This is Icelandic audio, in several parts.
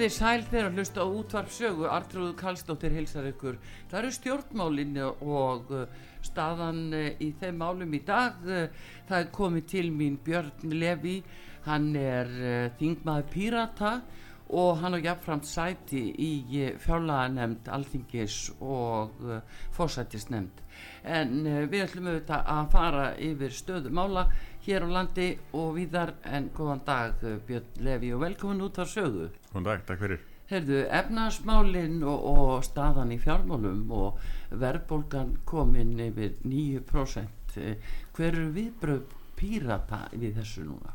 Þið sæl þegar að hlusta á útvarp sögu, Artrúðu Kallstóttir hilsar ykkur. Það eru stjórnmálinni og uh, staðan uh, í þeim málum í dag. Uh, það er komið til mín Björn Levi, hann er þingmaður Pírata og hann á jafnframt sæti í fjárlaganemnd, alþingis og fórsættisnemnd. En við ætlum auðvitað að fara yfir stöðumála hér á landi og víðar en góðan dag Björn Levi og velkomin út á sögu. Góðan dag, takk fyrir. Herðu, efnarsmálinn og, og staðan í fjármálum og verðbólgan kominn yfir 9%. Hver eru viðbröð pírata við þessu núna?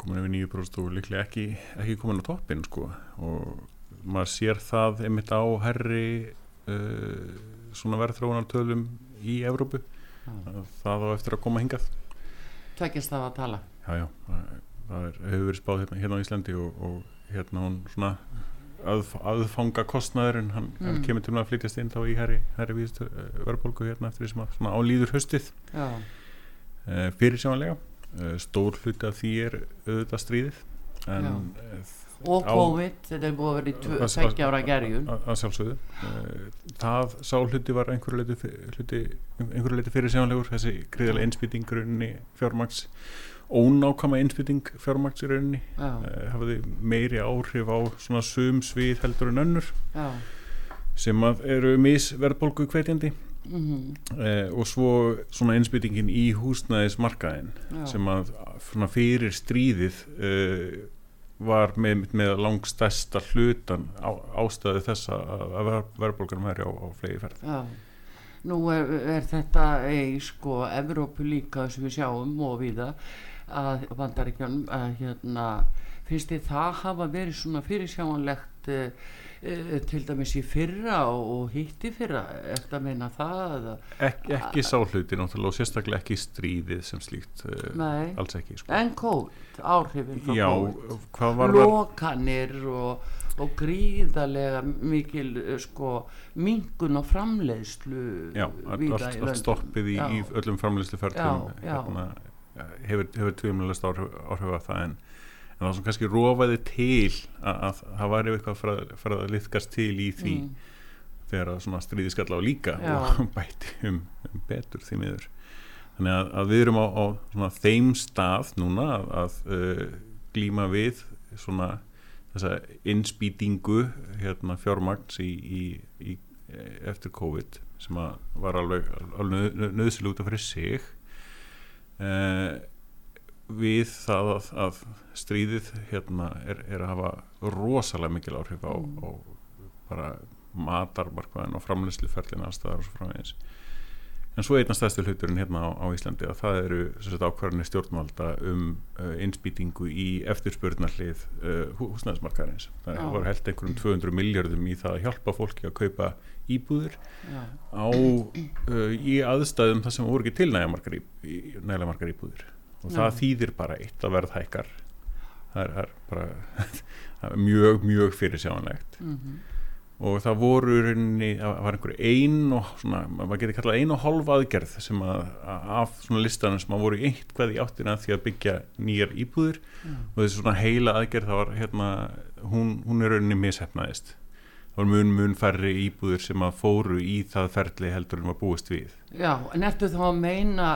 Komin yfir 9% og líklega ekki, ekki komin á toppin sko og maður sér það einmitt á herri uh, svona verðþróunartölum í Evrópu. Ah. Það á eftir að koma hingað. Tvekkist það að tala? Já, já, það, er, hefur verið spáð hérna, hérna á Íslandi og, og hérna hún svona að, aðfanga kostnaður en hann, mm. hann kemur til að flytjast inn þá í herri, herri víðstu uh, eh, verðbólgu hérna eftir því sem að svona álýður höstið uh, fyrir sjáanlega uh, stór hluti af því er auðvitað stríðið en, og COVID, þetta er búið að vera í tveggja ára gerjun að sjálfsögðu það sá hluti var einhverju leiti, leiti fyrir sjáanlegur þessi gríðarlega einspýtingurunni fjármags ónákama innspytting fjármaks í rauninni uh, hafaði meiri áhrif á svona sum svið heldur en önnur Já. sem eru misverðbólgu kveitjandi mm -hmm. uh, og svo svona innspyttingin í húsnæðismarkaðin Já. sem að fyrir stríðið uh, var með, með langstæsta hlutan á, ástæði þess að verðbólgunum er á, á flegi ferð Já. Nú er, er þetta í sko Evrópu líka sem við sjáum og viða að vandaríkjum að hérna finnst þið það hafa verið svona fyrirsjáanlegt e, til dæmis í fyrra og, og hitti fyrra eftir að meina það Ek, ekki sáhluti náttúrulega og sérstaklega ekki stríðið sem slíkt e, alls ekki sko. en kótt, áhrifin frá kótt lokanir og, og gríðarlega mikil sko mingun og framleiðslu já, allt, stoppið í, í öllum framleiðsluferðum hérna hefur, hefur tvíumlega áhrif á það en, en það sem kannski rofaði til að, að það var eitthvað fyrir að liðkast til í því mm. þegar að svona stríði skalla á líka Já. og bæti um, um betur því miður þannig að, að við erum á, á svona, þeim stað núna að, að uh, glíma við svona þessa innspýtingu hérna, fjármagns í, í, í, eftir COVID sem var alveg, alveg nöðsilu út af fyrir sig uh, við það að, að stríðið hérna er, er að hafa rosalega mikil áhrif á, mm. á bara matarmarkvæðin og framleysluferlin aðstæðar og svo framvegis en svo einna stæðstu hluturinn hérna á, á Íslandi að það eru ákvarðinni stjórnvalda um uh, innspýtingu í eftirspurnarlið uh, húsnæðismarkaðins það Já. var held einhverjum 200 miljardum í það að hjálpa fólki að kaupa íbúður á, uh, í aðstæðum það sem voru ekki til margar íbúður og það Já. þýðir bara eitt að verð hækkar það er, er bara mjög mjög fyrirsjánlegt mm -hmm. og það voru rauninni, það var einhver ein og svona, maður getur kallað ein og hálf aðgerð sem að, af svona listanum sem að voru eitt hvað í áttina því að byggja nýjar íbúður mm. og þessi svona heila aðgerð það var hérna, hún, hún er rauninni mishefnaðist var mun mun færri íbúður sem að fóru í það ferli heldur en var búist við. Já, en ertu þá að meina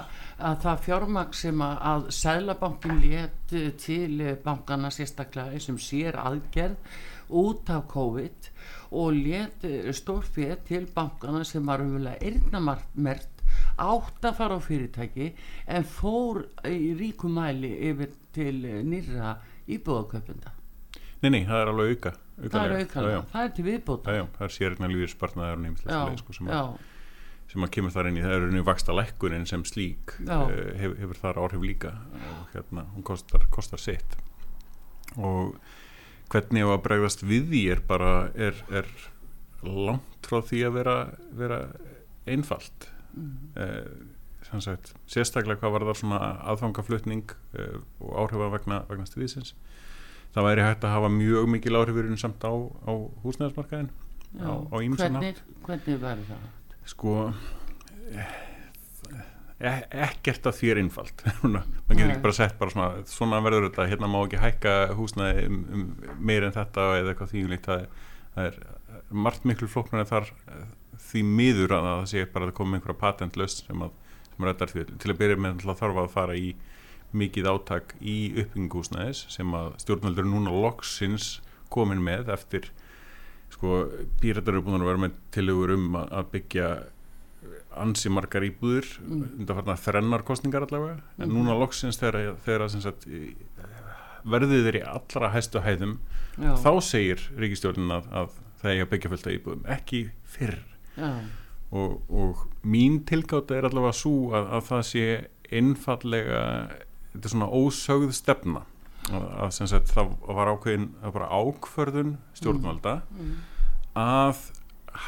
að það fjármaks sem að, Sælabankin létt til bankana sérstaklega sem sér aðgerð út af COVID og létt stórfið til bankana sem var umvegulega erðnamert átt að fara á fyrirtæki en fór í ríkumæli yfir til nýra íbúðaköpunda Nei, nei, það er alveg auka Það er auka, það er til viðbóta já, já, Það er sérregna lífispartnaðar og nýmislega sko, sem, sem að kemur þar inn í það eru nýju vaksta lækkunin sem slík uh, hefur, hefur þar áhrif líka. Og hérna, hún kostar, kostar sitt. Og hvernig að bregðast við því er bara er, er langt frá því að vera, vera einfalt. Mm. eh, sagt, sérstaklega hvað var það svona aðfangaflutning eh, og áhrifa vegna, vegna stríðsins það væri hægt að hafa mjög mikil áhrifurinn samt á, á húsnæðismarkaðin Já, á, á hvernig, hvernig verður það? sko eh, e ekkert að því er innfald maður getur ekki bara sett bara svona, svona verður þetta, hérna má ekki hækka húsnæði um, um meir en þetta eða eitthvað þýjulíkt það, það er margt miklu flóknar en þar því miður að það sé bara að koma einhverja patentlöst sem að, sem að til að byrja með þarf að fara í mikið áttak í uppbyggingúsnæðis sem að stjórnvöldur núna loksins komin með eftir sko, býrættar eru búin að vera með tilugur um að byggja ansi margar íbúður mm. undan þrennar kostningar allavega en mm. núna loksins þegar, þegar sagt, verðið er í allra hæstu hæðum Já. þá segir ríkistjórnin að, að það er að byggja fullt af íbúðum ekki fyrr og, og mín tilgáta er allavega svo að, að það sé einfallega þetta er svona ósögð stefna að sagt, það var ákveðin það var ákförðun stjórnvalda mm. Mm. að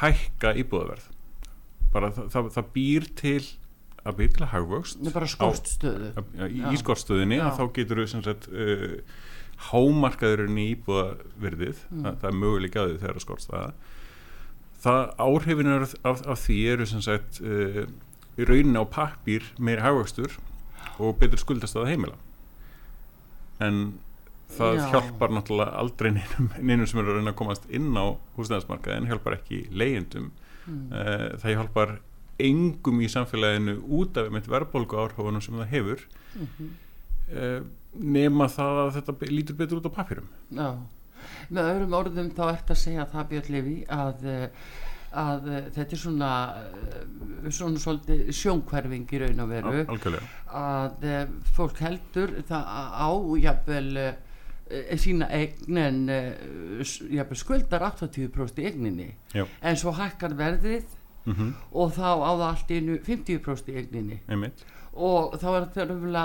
hækka íbúðaverð bara það, það, það býr til að býr til að hagvöxt skortstöðu í, í skortstöðinni að þá getur við sagt, uh, hámarkaðurinn í íbúðaverðið mm. það, það er möguleik að þau þegar að skorts það það áhrifin af, af því eru sem sagt uh, í rauninni á pappir meiri hagvöxtur og betur skuldast að heimila en það Já. hjálpar náttúrulega aldrei neinum, neinum sem eru að reyna að komast inn á húsnæðismarkaðin hjálpar ekki leyendum mm. uh, það hjálpar engum í samfélaginu út af einmitt verðbólgu áhrifunum sem það hefur mm -hmm. uh, nema það að þetta lítur betur út á papirum Já, með öðrum orðum þá ert að segja það Björn Levi að, eh, að þetta er svona svona svolítið sjónkverfing í raun og veru Já, að fólk heldur það á jafnvel Eh, sína eign en uh, skuldar 80% í eigninni Já. en svo hækkar verðið mm -hmm. og þá á það allt innu 50% í eigninni Einmitt. og þá er þetta umvila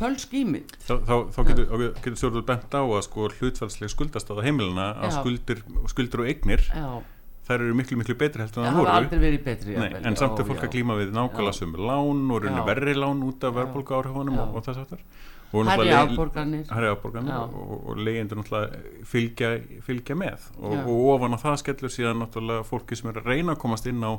fölsk ímynd þá, þá, þá getur, getur stjórnur bent á að sko hlutfælslega skuldast á það heimilina að skuldir, skuldir og eignir Já. Þær eru miklu miklu betri heldur en það voru. betri, Nei, en samt er fólk að glíma við nákvæmlega sömu lán og verri lán út af verðbólka áhrifunum og, og þess aftar Harri áborganir og, og leyendur náttúrulega fylgja, fylgja með. Og, og ofan á það skellur síðan náttúrulega fólki sem er að reyna að komast inn á,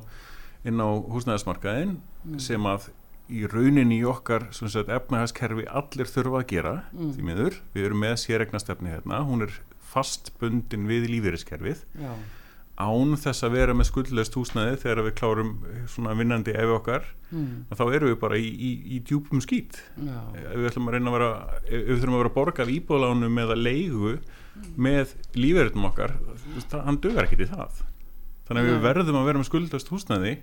inn á húsnæðismarkaðin mm. sem að í rauninni í okkar efnahæskerfi allir þurfa að gera mm. því miður, við erum með sérregnastefni hérna, hún er fastbundin við lífeyriskerfið. Já án þess að vera með skuldlöst húsnæði þegar við klárum svona vinnandi ef okkar, mm. þá eru við bara í, í, í djúpum skýt ef við ætlum að reyna að vera ef við þurfum að vera að borga af íbólánum eða leigu mm. með lífeyritum okkar það, hann dögar ekkert í það. Þannig að við verðum að vera með skuldlöst húsnæði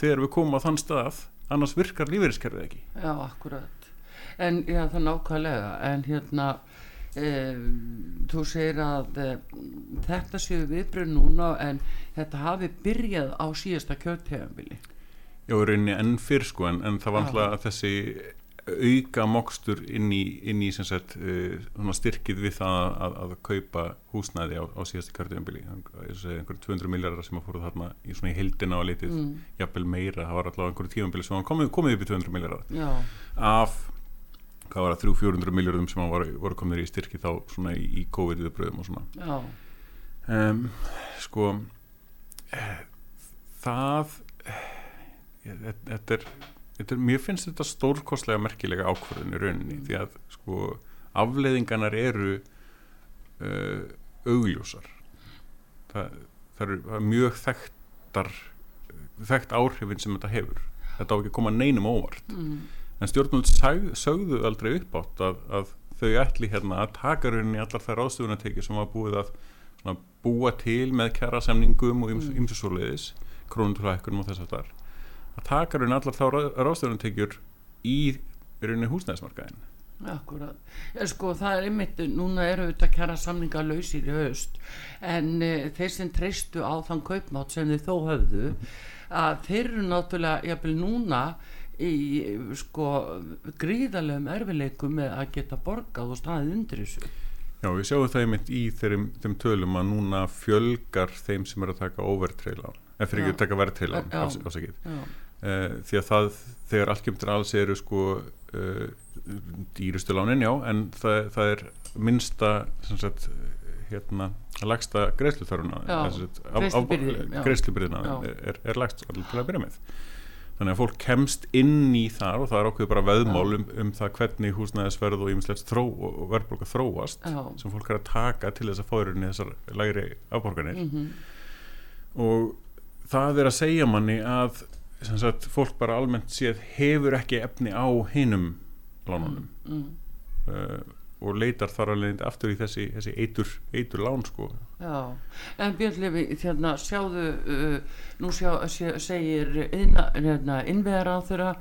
þegar við komum á þann stað annars virkar lífeyriskerfið ekki. Já, akkurat. En já, það nákvæmlega. En hérna Um, þú segir að um, þetta séu viðbröð núna en þetta hafi byrjað á síðasta kjöldtegambili Já, rauninni enn fyrr sko en, en það var alltaf þessi auka mokstur inn í, inn í sagt, uh, styrkið við það að, að kaupa húsnæði á, á síðasta kjöldtegambili einhverjum 200 miljardar sem að fóru þarna í, í heldina á litið, mm. jafnvel meira. Það var alltaf einhverjum tífambili sem komið, komið upp í 200 miljardar af hvað var það 300-400 miljardum sem var, voru komið í styrki þá svona í, í COVID-viðbröðum og svona um, sko það þetta er, þetta er mér finnst þetta stórkostlega merkilega ákvörðin í rauninni mm. því að sko afleiðinganar eru uh, augljósar. Það, það eru mjög þekktar þekkt áhrifin sem þetta hefur. Þetta á ekki að koma neinum óvart. Mm. En stjórnvöld sögðu aldrei upp átt að, að þau ætli hérna að taka rauninni allar þær ástufunarteki sem var búið að svona, búa til með kjara semningum og ymsusóliðis mm. krónutúrlækunum og þess að þar að taka rauninni allar þá ráðstöfunartekjur í rauninni húsnæðismarkaðin Akkurat, ég sko það er einmitt, núna eru auðvitað kæra samninga lausir í haust en e, þeir sem treystu á þann kaupmátt sem þið þó höfðu að þeir eru náttúrulega jafnvel núna í sko gríðarlegum erfileikum með að geta borgað og staðið undir þessu Já, við sjáum það einmitt í þeim, þeim tölum að núna fjölgar þeim sem eru að taka overtrailan, eða fyrir ekki að taka verðtrailan ásakið, e, því að það þegar til alls eru sko uh, dýrustu lánin já en það, það er minnsta sagt, hérna lagsta greiðsluþöruna greiðslubyrðina er, er lagst til að byrja með þannig að fólk kemst inn í þar og það er okkur bara veðmál um, um það hvernig húsnæðisverð og ímislegt verðbólka þróast já. sem fólk er að taka til þess að fóðurinn í þessar lægri afborganir mm -hmm. og það er að segja manni að sagt, fólk bara almennt séð hefur ekki efni á hinum lánunum mm, mm. Uh, og leitar þar alveg aftur í þessi, þessi eitur, eitur lán sko. Já, en Björn Levi þérna sjáðu uh, nú sjá, segir hérna, innvegar á þeirra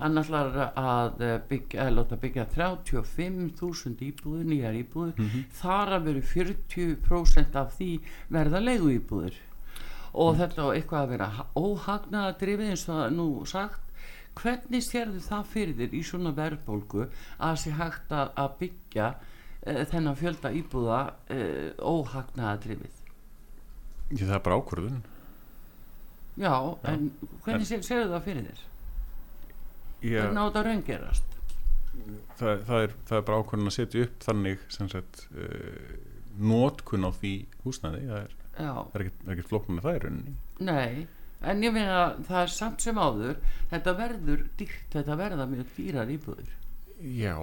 hann ætlar að byggja, að láta byggja 35.000 íbúður, nýjar íbúður mm -hmm. þar að veru 40% af því verða leiðu íbúður og mm. þetta á eitthvað að vera óhagnaða drifið eins og nú sagt hvernig sérðu það fyrir þér í svona verðbólgu að sé hægt að, byggja uh, þennan fjölda íbúða uh, óhagnaða drifið Ég það er bara ákvörðun Já, Já. en hvernig en, sérðu það fyrir þér? Já, hvernig á þetta raungerast? Það, það, er, það er bara ákvörðun að setja upp þannig sem sagt uh, nótkun á því húsnæði það er, er ekkert flóknum með það í rauninni Nei en ég meina það er samt sem áður þetta verður dýrt, þetta verða mjög dýrar íbúður já,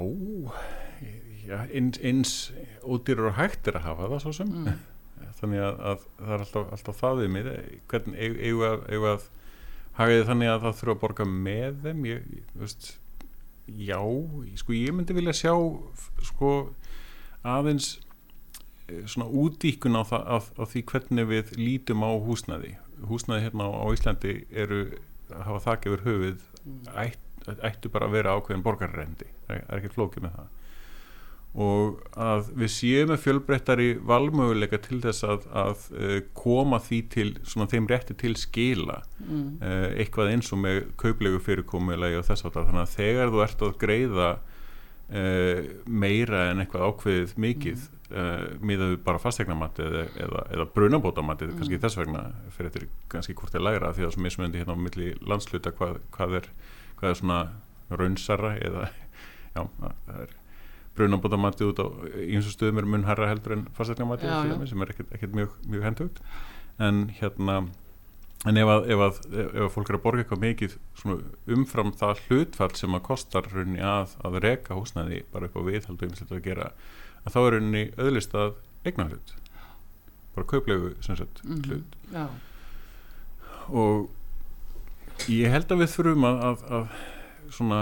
já eins, eins ódýrar og hægt er að hafa það svo sem. Mm. þannig að, að það er alltaf, alltaf það við mig. Hvernig eigum að, eigum að hagaði þannig að það þurfa að borga með þeim? Ég, veist, já, sko ég myndi vilja sjá sko aðeins eh, svona útíkun á, það, á, á því hvernig við lítum á húsnaði húsnaði hérna á Íslandi eru að hafa þakk yfir höfuð mm. ætt, ættu bara að vera ákveðin borgarrendi, það er ekki flókið með það og að við séum með fjölbreyttari valmöguleika til þess að, að uh, koma því til svona þeim rétti til skila mm. uh, eitthvað eins og með kauplegu fyrirkomulegi og þess að þannig að þegar þú ert að greiða uh, meira en eitthvað ákveðið mikið uh, miðaðu bara fastegnamatti eða, eða, eða brunabótamatti mm. kannski þess vegna fyrir þetta kannski hvort er lægra því að það er svo mismöndi hérna á milli landsluta hvað, hvað, er, hvað er svona raunsara eða já, það er brunabótamatti út á eins og stöðum er munharra heldur en fastegnamatti sem er ekkert mjög, mjög hendugt en hérna en ef að, ef að, ef fólk er að borga eitthvað mikið umfram það hlutfall sem að kostar að, að reka húsnaði bara upp á viðhaldu að gera að þá er henni öðlist að eigna hlut bara kauplegu sagt, mm -hmm. hlut Já. og ég held að við þurfum að, að, að svona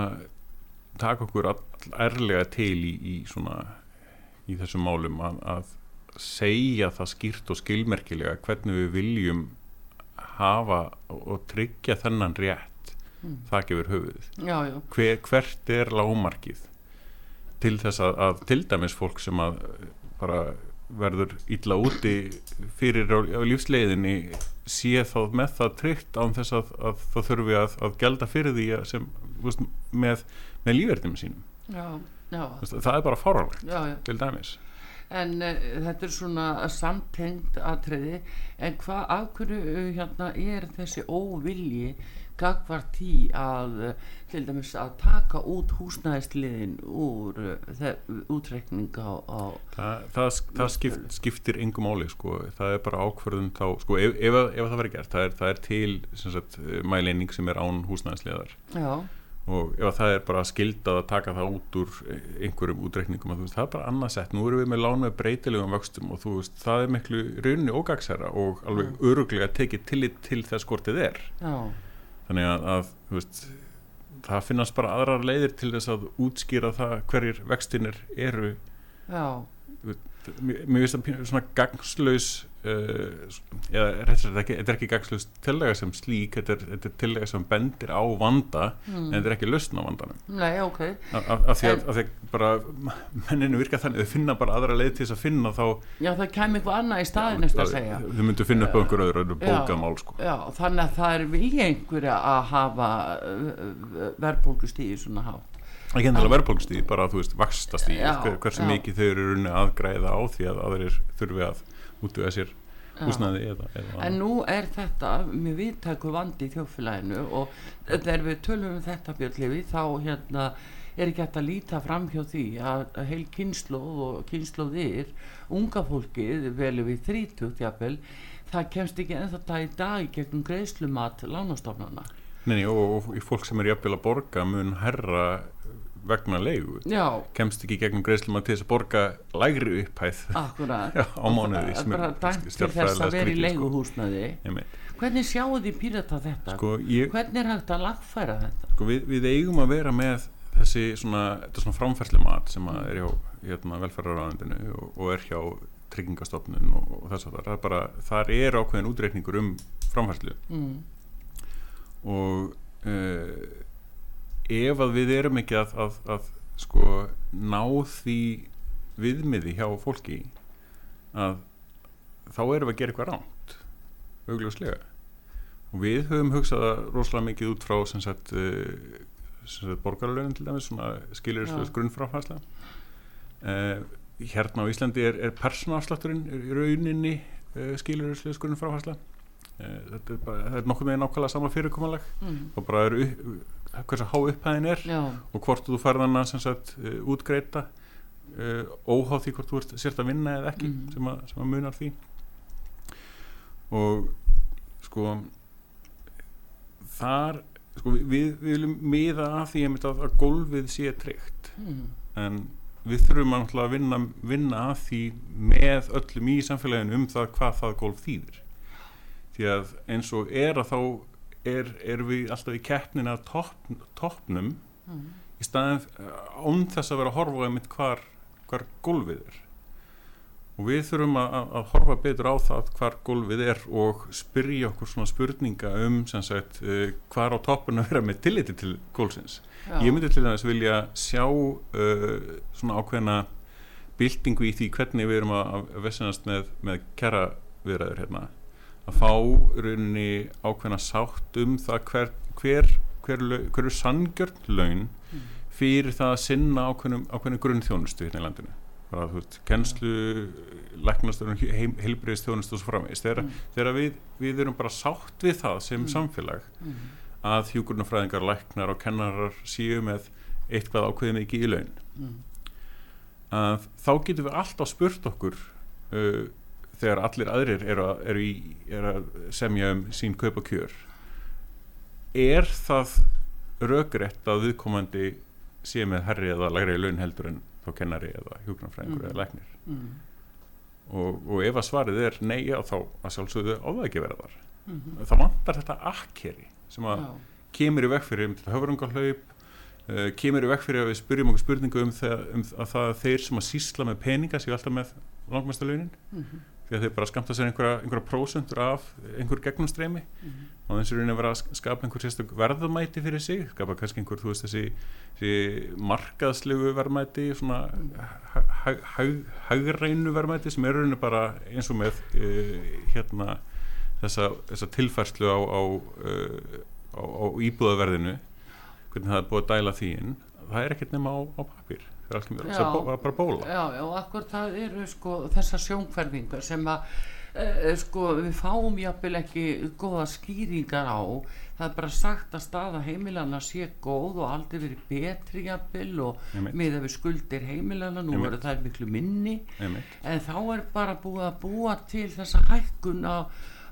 taka okkur ærlega til í, í svona í þessum málum að segja það skýrt og skilmerkilega hvernig við viljum hafa og tryggja þennan rétt mm. það gefur höfuð já, já. Hver, hvert er lámarkið til þess að, að til dæmis fólk sem að bara verður illa úti fyrir á, lífsleiðinni sé þá með það tryggt án þess að, að það þurfi að, að gelda fyrir því sem, veist, með, með lífverðinu sínum? Já, það er bara fáralegt til dæmis en uh, þetta er svona samtengt aðtriði en hvað af hverju hérna er þessi óvilji gagvart í að til dæmis að taka út húsnæðisliðin úr útrekning á, á það, það, það skipt, skiptir yngum áli sko. það er bara ákverðun þá sko, ef, ef, ef það verður gert, það er, það er til sagt, mæleining sem er án húsnæðisliðar. Já og ef það er bara skildað að taka það út úr einhverjum útreikningum veist, það er bara annarsett, nú erum við með lán með breytilegum vöxtum og þú veist, það er miklu raunni ógagsæra og alveg öruglega tekið tillit til þess hvort þið er. Já. Þannig að, að veist, það finnast bara aðrar leiðir til þess að útskýra það hverjir vextinir eru. Já. Mér finnst það svona gangslaus eða þetta er ekki gagslust tillega sem slík þetta er, þetta er tillega sem bendir á vanda mm. en þetta er ekki lausn á vandanum. Nei, ok. Af því að, að bara menninu virka þannig þau finna bara aðra leið til þess að finna þá Já, það kemur eitthvað annað í staðin eftir að segja. Þau myndu finna upp einhverju öðru bókamál sko. Já, þannig að það er vilja einhverja að hafa verðbólkustíði svona hátt. Ekki endilega verðbólgstíð, bara þú veist vakstastíð, hver, hversu mikið þau eru aðgræða á því að aðrir þurfi að útvega sér húsnaði eða, eða en nú er þetta mjög viðtæku vandi í þjófélaginu og þegar við tölum um þetta björnlefi þá hérna er ekki hægt að líta fram hjá því að heil kynnslóð og kynnslóðir unga fólkið velu við 30 jafnvel, það kemst ekki ennþá það í dag gegnum greiðslumat lánastofnana. Nei, og, og fólk sem er jafnvel að borga mun herra vegna leigu. Já. kemst ekki gegnum greiðslum að til þess að borga lægri upphæð. Já, á mánuði það er vera í sko. hvernig sjáu því pírata þetta? Sko, ég, hvernig er hægt að lagfæra þetta? Sko, við, við eigum að vera með þessi svona, svona framfærslu mat sem er hjá hérna, velferðaráðundinu og, og er hjá tryggingastofnun og, og þess að það er bara þar er ákveðin útreikningur um framfærslu. Mm. og uh, ef að við erum ekki að, að, að sko ná því viðmiði hjá fólki að þá erum við að gera eitthvað ránt augljóslega. Og við höfum hugsað rosalega mikið út frá sem sagt, uh, sagt borgarlögin til dæmis skilurislega grunnfráfærsla uh, hérna á Íslandi er, er persónafslátturinn í rauninni uh, skilurislega grunnfráfærsla þetta er, bara, er nokkuð með nákvæmlega sama fyrirkomalag mm. og bara eru hversa há upphæðin er Já. og hvort þú farðan að sagt, uh, útgreita uh, óháð því hvort þú ert sért að vinna eða ekki mm. sem, að, sem að munar því og sko þar sko, við, við viljum miða að því að, að gólfið sé treykt mm. en við þurfum að vinna, vinna að því með öllum í samfélaginu um það hvað það gólf þýðir því að eins og er að þá er, er við alltaf í keppnin að topp, toppnum mm. í staðin án þess að vera að horfa um hvar, hvar gólfið er og við þurfum að, að horfa betur á það hvar gólfið er og spyrja okkur svona spurninga um sagt, uh, hvar á toppun að vera með tilliti til gólfsins Já. ég myndi til þess vilja sjá uh, svona ákveðna bildingu í því hvernig við erum að, að vessenast með, með kæra viðræður hérna að fá rauninni ákveðna sátt um það hver, hver, hver, hver er sangjörn laun fyrir það að sinna ákveðnum, ákveðnum grunnþjónustu hérna í landinu bara þú veist, kennslu læknastöðun, heim, heilbriðstjónustu og svo framvegist, þegar, mm. þegar við, við erum bara sátt við það sem mm. samfélag mm. að hjúkurnafræðingar læknar og kennarar síu með eitthvað ákveðin ekki í laun mm. að þá getum við alltaf spurt okkur uh, þegar allir aðrir eru að, eru í, eru að semja um sín kaup og kjör er það röggrétt að viðkomandi sé með herri eða lægri laun heldur en þá kennari eða hjóknarfræðingur mm. eða læknir mm. og, og ef að svarið er nei þá að sjálfsögðu á það ekki vera þar mm -hmm. þá vantar þetta akkeri sem að já. kemur í vekk fyrir um höfurungarhlaup uh, kemur í vekk fyrir að við spyrjum okkur spurningu um, það, um að það þeir sem að sísla með peninga séu alltaf með langmestalaunin -hmm því að þeir bara skamta sér einhverja, einhverja prósundur af einhver gegnumstreymi. Mm -hmm. og þess að vera að skapa einhver sérstök verðmæti fyrir sig, skapa kannski einhver þú veist þessi, þessi markaðslegu verðmæti svona haugreinu verðmæti sem er rauninu bara eins og með e, hérna þessa, þessa tilfærslu á, á, e, á, á íbúðaverðinu hvernig það er búið að dæla því inn. Það er ekkert nema á, á papír það er er bara bóla. Já, já, akkur það eru sko þessar sjónkverfingar sem að e, sko við fáum jápil ekki góða skýringar á. Það er bara sagt að staða heimilana sé góð og aldrei verið betri jápil og með að við skuldir heimilana, nú verður það miklu minni. En þá er bara búið að búa til þessa hækkun á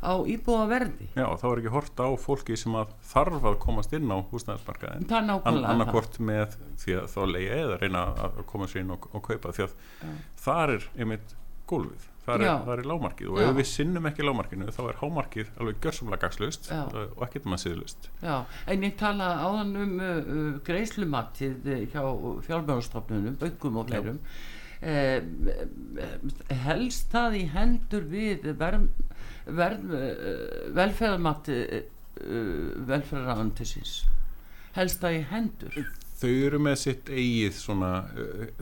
á íbúaverði Já, þá er ekki horta á fólki sem að þarf að komast inn á húsnæðismarkaðin annarkort með því að þá leiði eða reyna að koma sér inn og, og kaupa því að Já. þar er einmitt gólfið, þar er, þar er lámarkið og Já. ef við sinnum ekki lámarkinu þá er hámarkið alveg görsumlega gagslust og ekkert maður síðlust Já, en ég tala áðan um uh, uh greiðslumattið hjá fjármjörnstofnunum, böngum og fleirum. eh, helst það í hendur við verð, verð, velferðamatti velferðarraðantisins helst það í hendur. Þau eru með sitt eigið svona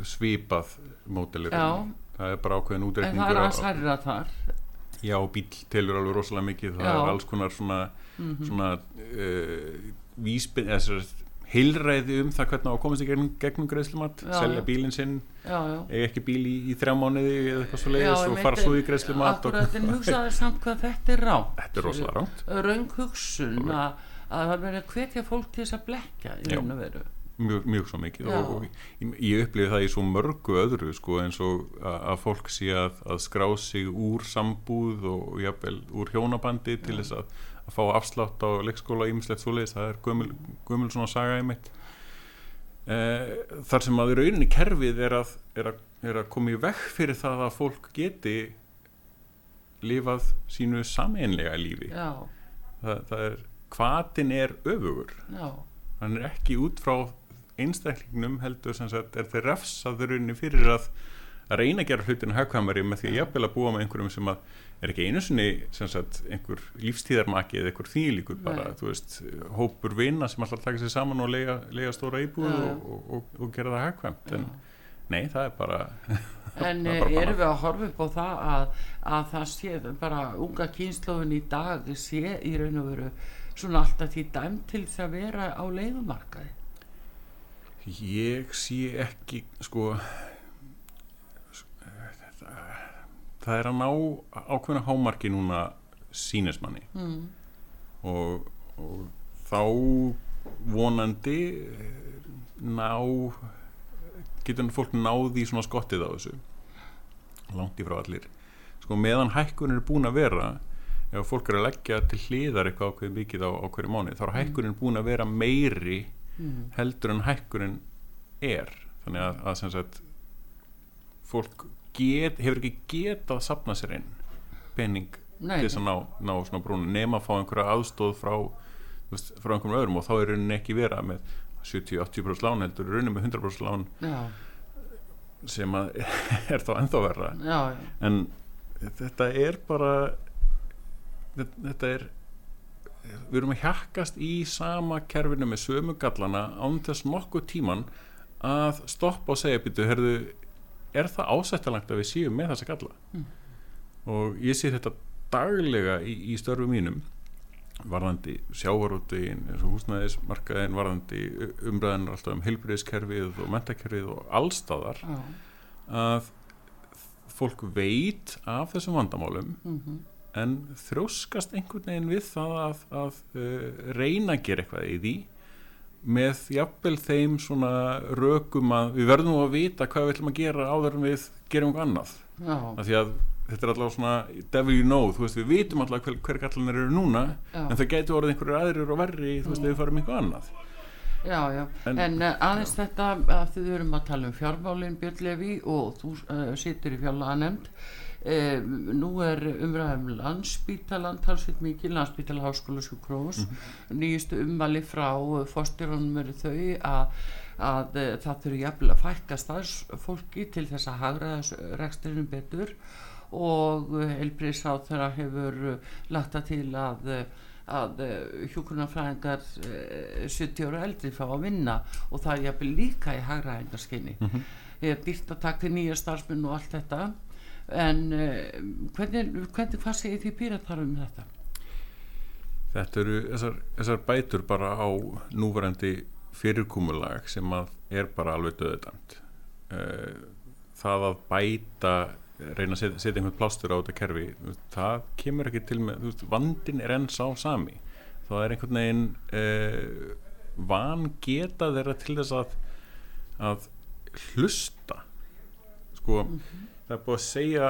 svipað mótilir það er bara ákveðin útreikningur en það er að særra þar. Já, bíl telur alveg rosalega mikið. Það já. er alls konar svona, mm -hmm. svona uh, vísbyn eða heilræði um það hvernig á að komast í gegnum, gegnum greiðslumat, selja bílinn sinn eða ekki bíl í, í þrjá mánuði eða eitthvað svo leiðis og fara svo í greiðslumat Akkurat, en hugsaði samt hvað þetta er ránt Þetta er rosalega ránt Raung hugsun að það verður að hvetja fólk til þess að blekja í raun og veru. Mjög, mjög svo mikið Já. og, og ég, ég upplifi það í svo mörgu öðru sko, eins og að, að fólk sé að, að skrá sig úr sambúð og jafnvel úr hjónabandi til þess að, að fá afslátt á leikskóla ímislegt svoleiðis, það er gömul, gömul svona saga í mitt eh, þar sem að í rauninni kerfið er að er er koma í vekk fyrir það að fólk geti lifað sínu sameinlega lífi. Það, það er hvaðin er öfugur. Já. hann er ekki út frá einstaklingnum heldur sem sagt er þeir refsaður unni fyrir að að reyna að gera hlutinu hagkvæmari með því að jafnvel að búa með einhverjum sem að er ekki einu sinni sem sagt einhver lífstíðarmaki eða einhver þýlíkur bara, Nei. þú veist, hópur vina sem alltaf taka sér saman og lega, lega stóra íbúð og, og, og, og gera það hagkvæmt. En Nei, það er bara En er bara erum við að horfa upp á það að, að það sé bara unga kynslóðin í dag sé í raun og veru svona alltaf því dæm til þess að vera á leiðumarkaði ég sé ekki sko það er að ná ákveðna hámarki núna sínismanni mm. og, og þá vonandi ná getur fólk náði svona skottið á þessu? Langt í frá allir. Sko meðan hækkun er búin að vera ef fólk er að leggja til hliðar eitthvað ákveð mikið á, á hverju mánu þá er hækkunin búin að vera meiri mm. heldur en hækkunin er. Þannig að, að sem sagt fólk get, hefur ekki getað að sapna sér inn penning Nei. til þess að ná, ná svona brún nema að fá einhverja aðstóð frá frá einhverjum öðrum og þá er rauninni ekki vera með 70-80% lán heldur rauninni með 100% lán já. sem að er þá ennþá verra já, en þetta er bara þetta, er við erum að hjakkast í sama kerfinu með sömu gallana án þess nokkuð tíman að stoppa og segja býtu, herðu, er það ásættalagt að við séum með þessa galla mm. og ég sé þetta daglega í, í störfu mínum varðandi sjávarútegin eins og húsnæðismarkaðin varðandi umræðin alltaf um heilbríðiskerfið og mentakerfið og allstæðar oh. að fólk veit af þessum vandamálum mm -hmm en þróskast einhvern veginn við það að, að uh, reyna að gera eitthvað í því með jafnvel þeim svona rökum að við verðum að vita hvað við ætlum að gera áður en við gerum eitthvað annað. Af því að þetta er alltaf svona devil you know, þú veist við vitum alltaf hver, hver gallanir eru núna já. en það getur orðið einhverju aðrir og verri þú veist við farum eitthvað annað. Já, já, en, en uh, aðeins já. þetta að þið erum að tala um fjármálinn Björn Levi og þú uh, situr í fjárlaga nefnd Eh, nú er umræðum landsbítalan talsveit mikið, landsbítala háskóla sjúkrós, mm -hmm. nýjustu umvali frá fórstyrunum eru þau að, að e, það þurfi jafnvel að fækka staðsfólki til þess að hagra þessu reksturinn betur. Og Elbriðsáð þeirra hefur lagt að til að að hjókunarfræðingar 70 ára eldri fá að vinna. Og það er jafnvel líka í hagraðingarskinni mm -hmm. ég er dýrt að taka nýja starfsmenn og allt þetta en uh, hvernig, hvernig hvað segir því píratar um þetta? Þetta eru þessar, þessar bætur bara á núvarendi fyrirkúmulag sem að er bara alveg döðdæmt uh, eh, það að bæta reyna að setja, einhvern plástur á þetta kerfi það kemur ekki til með veist, vandin er enn sá sami. Það er einhvern veginn uh, van geta þeirra til þess að að hlusta sko. Mm -hmm það er búið að segja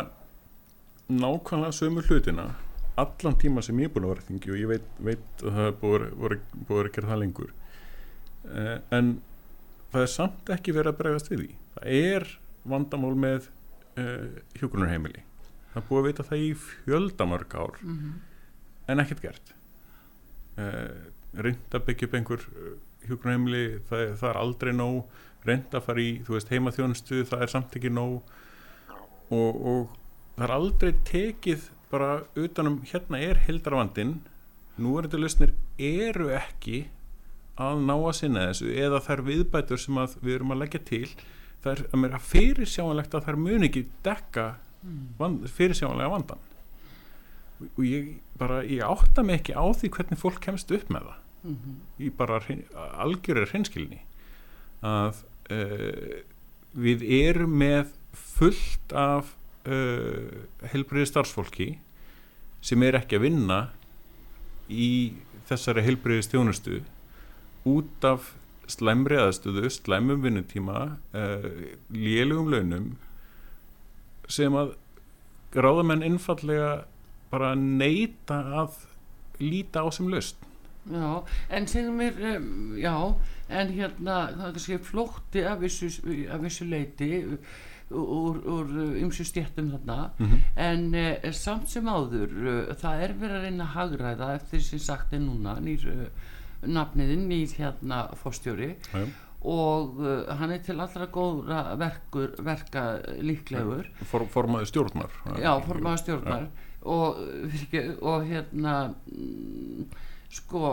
nákvæmlega sömu hlutina allan tíma sem ég er búin að vera þingi og ég veit, veit að það er búið, búið, búið að gera það lengur. Uh, en það er samt ekki verið að bregast við því. Það er vandamál með uh, eh, hjókunarheimili það er búið að vita það í fjöldamörg ár mm -hmm. en ekkert gert. Uh, reynd að byggja upp einhver hjúgrunheimili það, það er aldrei nóg. Reynd að fara í, þú veist, heimaþjónustu það er samt ekki nóg og, og það er aldrei tekið bara utanum hérna er hildarvandin nú er þetta lausnir eru ekki að ná að sinna þessu eða þær viðbætur sem við erum að leggja til það er að mér að fyrirsjáanlegt að þær mun ekki dekka mm. vand, fyrirsjáanlega vandan og ég bara, ég átta mig ekki á því hvernig fólk kemst upp með það mm -hmm. ég bara algjörður hreinskilni að uh, við erum með fullt af uh, heilbriði starfsfólki sem er ekki að vinna í þessari heilbriði stjónustu út af slæmri aðstöðu, slæmum vinnutíma uh, lélugum launum sem að ráðamenn innfallega bara neyta að líta á sem löst Já, en segjum mér um, já, en hérna það er kannski flótti af vissu leiti úr, úr ymsu stjættum þarna. Mm -hmm. en eh, samt sem áður uh, það er verið að reyna að hagræða eftir sem sagt er núna nýr uh, nafniðinn, nýr hérna fórstjóri og uh, hann er til allra góðra verkur, verka líklegur. For, Formaði stjórnar. Já, formaði stjórnar. Ja og, og hérna sko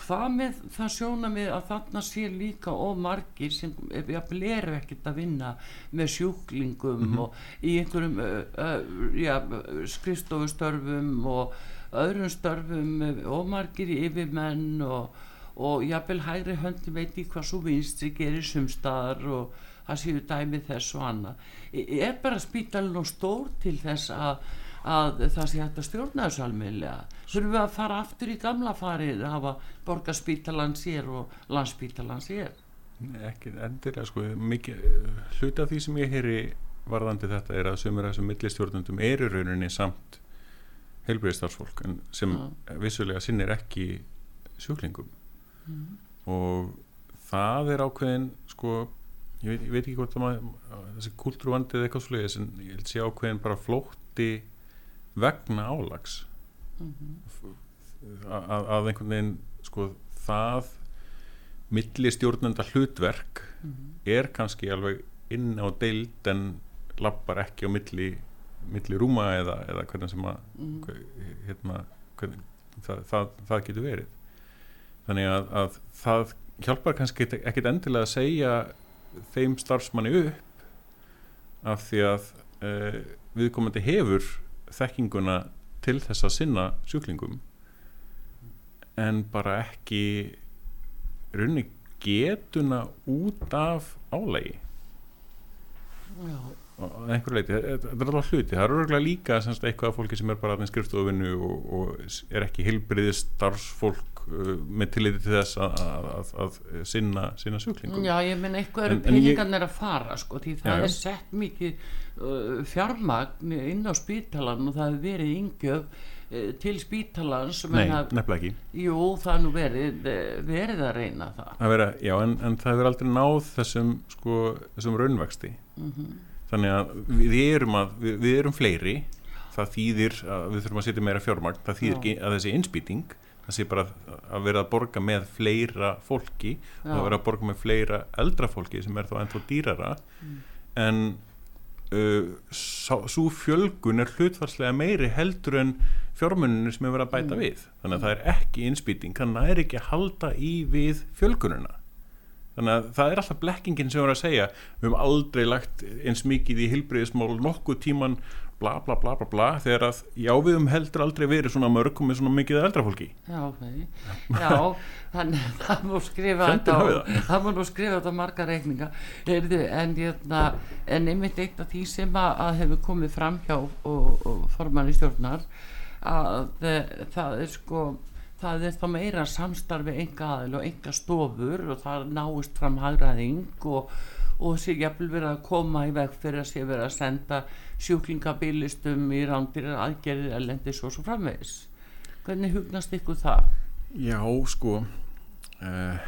hvað með það sjóna með að þarna sé líka og margir sem eru ekkert að vinna með sjúklingum mm -hmm. og í einhverjum uh, skrifstofustörfum og öðrum störfum og margir yfirmenn og, og jábel hægri höndi veit í hvað svo vinstri gerir sumstaðar og það séu dæmið þess og annað er bara spítalinn og stór til þess að að það sé hægt að stjórna þessu almeinlega þurfum við að fara aftur í gamla farið að hafa borgarspítalan sér og landsspítalan sér ekki endilega sko mikið, hluti af því sem ég heyri varðandi þetta er að sömur af þessum millistjórnundum eru rauninni samt heilbreyðstarfsfólk sem ja. vissulega sinnir ekki sjúklingum mm. og það er ákveðin sko ég veit, ég veit ekki hvort að þessi kultúruvandið eitthvað sluðis en ég held sé ákveðin bara flótti vegna álags mm -hmm. að, að einhvern veginn sko það milli stjórnenda hlutverk mm -hmm. er kannski alveg inn á deild en lappar ekki á milli, milli rúma eða, eða hvernig sem að mm -hmm. hérna, hvernig, það, það, það getur verið þannig að, að það hjálpar kannski ekkit endilega að segja þeim starfsmanni upp af því að uh, viðkomandi hefur þekkinguna til þess að sinna sjúklingum en bara ekki runni getuna út af álægi og einhver leiti, þetta er alltaf hluti. Það eru örgulega líka semst, eitthvað fólki sem er bara aðeins skrifstofinnu og, og er ekki heilbriðið starfsfólk með tilliti til þess að, að, að, að sinna, sinna sjúklingum. Já, ég minn eitthvað eru peningarnir að fara sko, því það já, er sett mikið uh, fjármagn inn á spítalan og það hefur verið yngjöf uh, til spítalans Nei, nefnilega ekki. Jú, það er nú verið, uh, verið að reyna það, vera, Já, en, en það hefur aldrei náð þessum, sko, þessum raunvexti. Mm -hmm þannig að við erum, að, við, við erum fleiri. Það þýðir að við þurfum að setja meira fjármagn. Það þýðir ekki að þessi innspýting það sé bara að vera að borga með fleira fólki Já. og að vera að borga með fleira eldra fólki sem er þá ennþá dýrara mm. en uh, svo fjölgun er hlutfarslega meiri heldur en fjármuninu sem er verið að bæta mm. við þannig að það er ekki innspýting þannig að það er ekki að halda í við fjölgununa þannig að það er alltaf blekkingin sem við erum að segja við höfum aldrei lagt eins mikið í hilbreyðismál nokkuð tíman bla bla bla bla bla þegar að já við höfum heldur aldrei verið svona mörg með svona mikið eldrafólki Já, okay. já þannig að það múr skrifa þetta á, það. múr nú skrifa þetta á marga reikninga Heyrðu, en, hérna, en einmitt eitt af því sem að, að hefur komið fram hjá og, og formann í stjórnar að það er sko það er þá meira samstarfi enga aðil og enga stofur og það náist fram hagraðing og, og sé jafnvel verið að koma í veg fyrir að sé verið að senda sjúklingabilistum í rándir aðgerðir elendis og svo framvegs hvernig hugnast ykkur það? Já sko uh,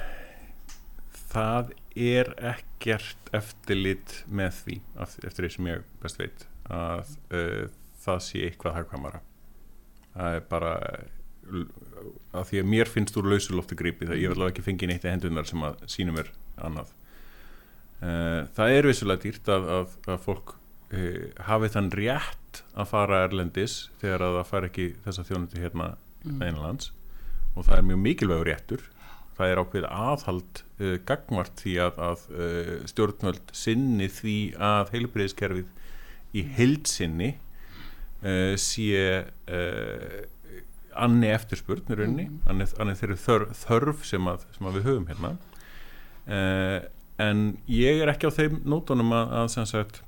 það er ekkert eftirlit með því eftir því sem ég best veit að uh, það sé eitthvað hagkvæmara. Það er bara að því að mér finnst úr lausulofti gripi það ég vil alveg ekki fengi neitt í hendunar sem að sínum er annað það er vissulega dýrt að, að, að fólk uh, hafi þann rétt að fara erlendis þegar að það fær ekki þessa þjónundi hérna mm. einlands og það er mjög mikilvægur réttur það er ákveð aðhald uh, gagvart því að, að stjórnvöld sinni því að heilbreyðiskerfið í heilsinni sé annir eftirspurn í rauninni mm. annir þeirri þörf, þörf sem, að, sem að við höfum hérna uh, en ég er ekki á þeim nótunum að, að sem sagt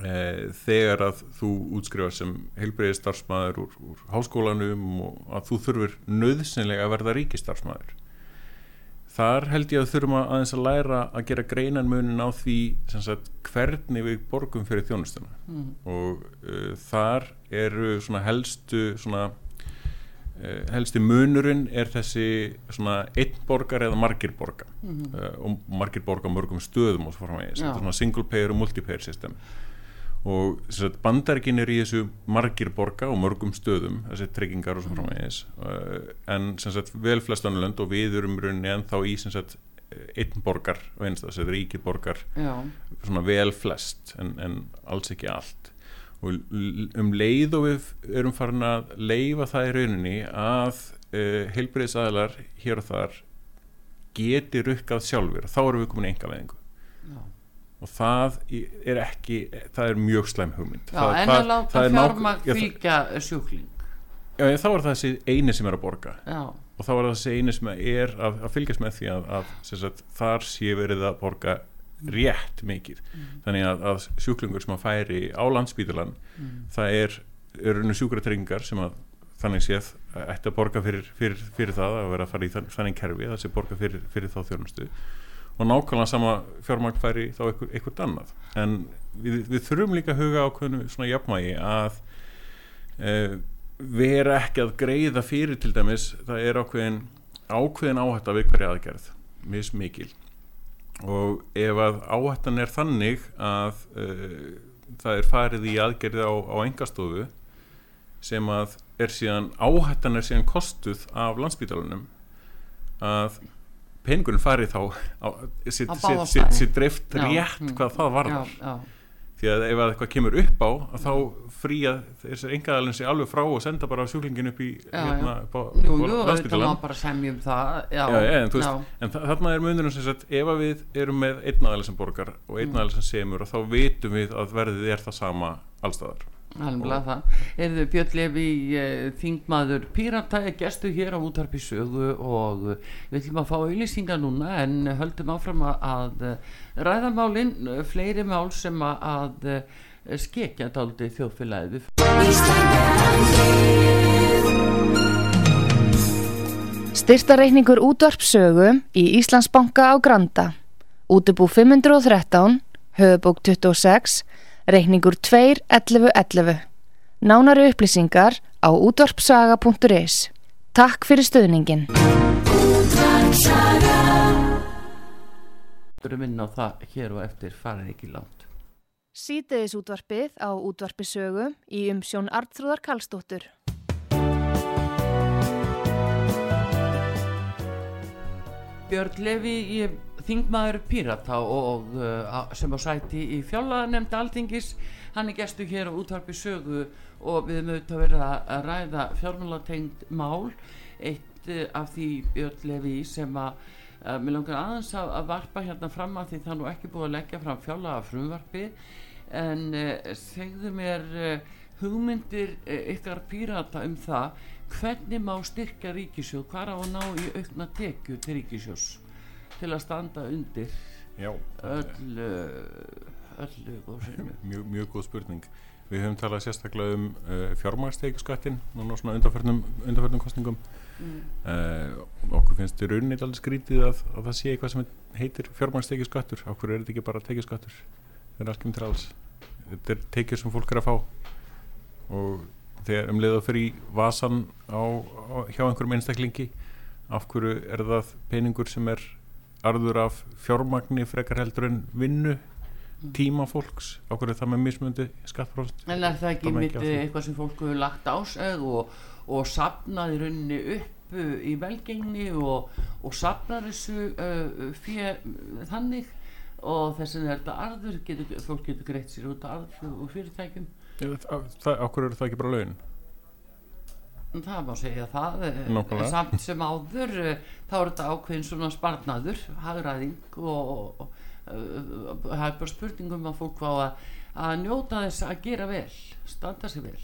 uh, þegar að þú útskrifar sem heilbreyði starfsmæður úr, úr háskólanum og að þú þurfur nöðsynlega að verða ríkistarfsmæður þar held ég að þurfum að aðeins að læra að gera greinan munin á því sagt, hvernig við borgum fyrir þjónustuna mm. og uh, þar eru svona helstu svona helsti munurinn er þessi svona einn borgar eða margir borgar. Mm -hmm. uh, og margir borgar mörgum stöðum og svo fór hann að svona single payer og multipayer system. Og bandargin er í þessu margir borgar og mörgum stöðum þessi tryggingar og svo hann að uh, en vel flest annulönd og við erum rauninni en þá í sagt, einn borgar og einst þessi ríkir borgar Já. svona vel flest en, en alls ekki allt og um leið og við erum farin að leifa það í rauninni að uh, eh, heilbreyðsadlar hér og þar geti rukkað sjálfur þá erum við komin í enga veðingu og það er ekki það er mjög slæm hugmynd. Já, það, en að láta fjármagn fylgja sjúkling. Já, þá er það þessi eini sem er að borga. Já. og þá er það þessi eini sem er að, að fylgjast með því að, að sagt, þar sé verið að borga rétt mikið. Mm. þannig að, að sjúklingur sem að færi á landsbítulan mm. það er, er sjúkratryggingar sem að þannig séð ætti að borga fyrir, fyrir, fyrir það að vera að fara í þann, þannig kerfi það sé borga fyrir, fyrir þá þjónustu. Og nákvæmlega sama fjármagn færi þá eitthvað, eitthvað annað. En við, við þurfum líka að huga á hvernig svona jafnmægi að e, vera ekki að greiða fyrir til dæmis það er ákveðin ákveðin áhætt af ykkur aðgerð. Mismikil og ef að áhættan er þannig að uh, það er farið í aðgerði á, á engastofu sem að er síðan áhættan er síðan kostuð af landsbítalunum að peningurinn farið þá sér dreift rétt mm. hvað það varðar. já, já því að ef eitthvað kemur upp á þá fría þessar engaðalinn sé alveg frá og senda bara sjúklingin upp í hérna, á já, já, en, en þarna er munurinn sem sagt ef við erum með einn aðeins sem borgar og einn aðeins sem semur og þá veitum við að verðið er það sama allstaðar Alveg það. Erðu Björn Levi eh, þingmaður Pírata er gestu hér á útarpi sögu og við ætlum að fá auðlýsingar núna en höldum áfram að ræðamálinn, fleiri mál sem að skekja daldi þjóðfélagið. Styrtareikningur útvarpsögu í Íslandsbanka á Granda. Útubú 513, höfubók 26 reikningur 2.11.11. Nánari upplýsingar á útvarpsaga.is. Takk fyrir stöðningin. Þú erum inn á það hér og eftir farið ekki lánt. Sýteðis útvarpið á útvarpisögu í umsjón Artrúðar Kallstóttur. Björn Levi, ég þingmaður Pírata og uh, sem á sæti í fjálaðanemnda Altingis hann er gestu hér á útvarpi sögu og við mögum að vera að ræða fjármálatengt mál. Eitt uh, af því Levi sem að mér langar aðeins að, að varpa hérna fram að því það nú ekki búið að leggja fram fjálaða frumvarfi en uh, segðu mér uh, hugmyndir uh, ykkar Pírata um það. Hvernig má styrka ríkisjóð hvað á að ná í aukna tekju til ríkisjós til að standa undir Já, öllu öllu góðsynnu mjög, mjög góð spurning. Við höfum talað sérstaklega um uh, fjármægsteikuskattin núna svona undarförnum, undarförnum kostningum mm. uh, okkur finnst í rauninni alveg skrítið að, að það sé eitthvað sem heitir fjármægsteikuskattur okkur er þetta ekki bara teikuskattur það er allt um til alls. Þetta er teikir sem fólk er að fá. Og þegar um leiða fyrir vasan á, á, hjá einhverjum einstaklingi af hverju er það peningur sem er arður af fjármagni frekar heldur en vinnu mm. tíma fólks, okkur er það með mismundi skattpróst en er það ekki mitt eitthvað sem fólk hefur lagt á seg og, og sapnaði runni upp uh, í velgengni og, og sapnar þessu uh, fyrir þannig. Og þess að þetta arður getur, fólk getur greitt sér út arður og fyrirtækjum. Áhverju eru það ekki bara laun? Það má segja það eh, Nókulega. samt sem áður eh, þá er þetta ákveðin svona sparnadur hagraðing og það er bara spurningum að fólk fá að, að njóta þess að gera vel standa sig vel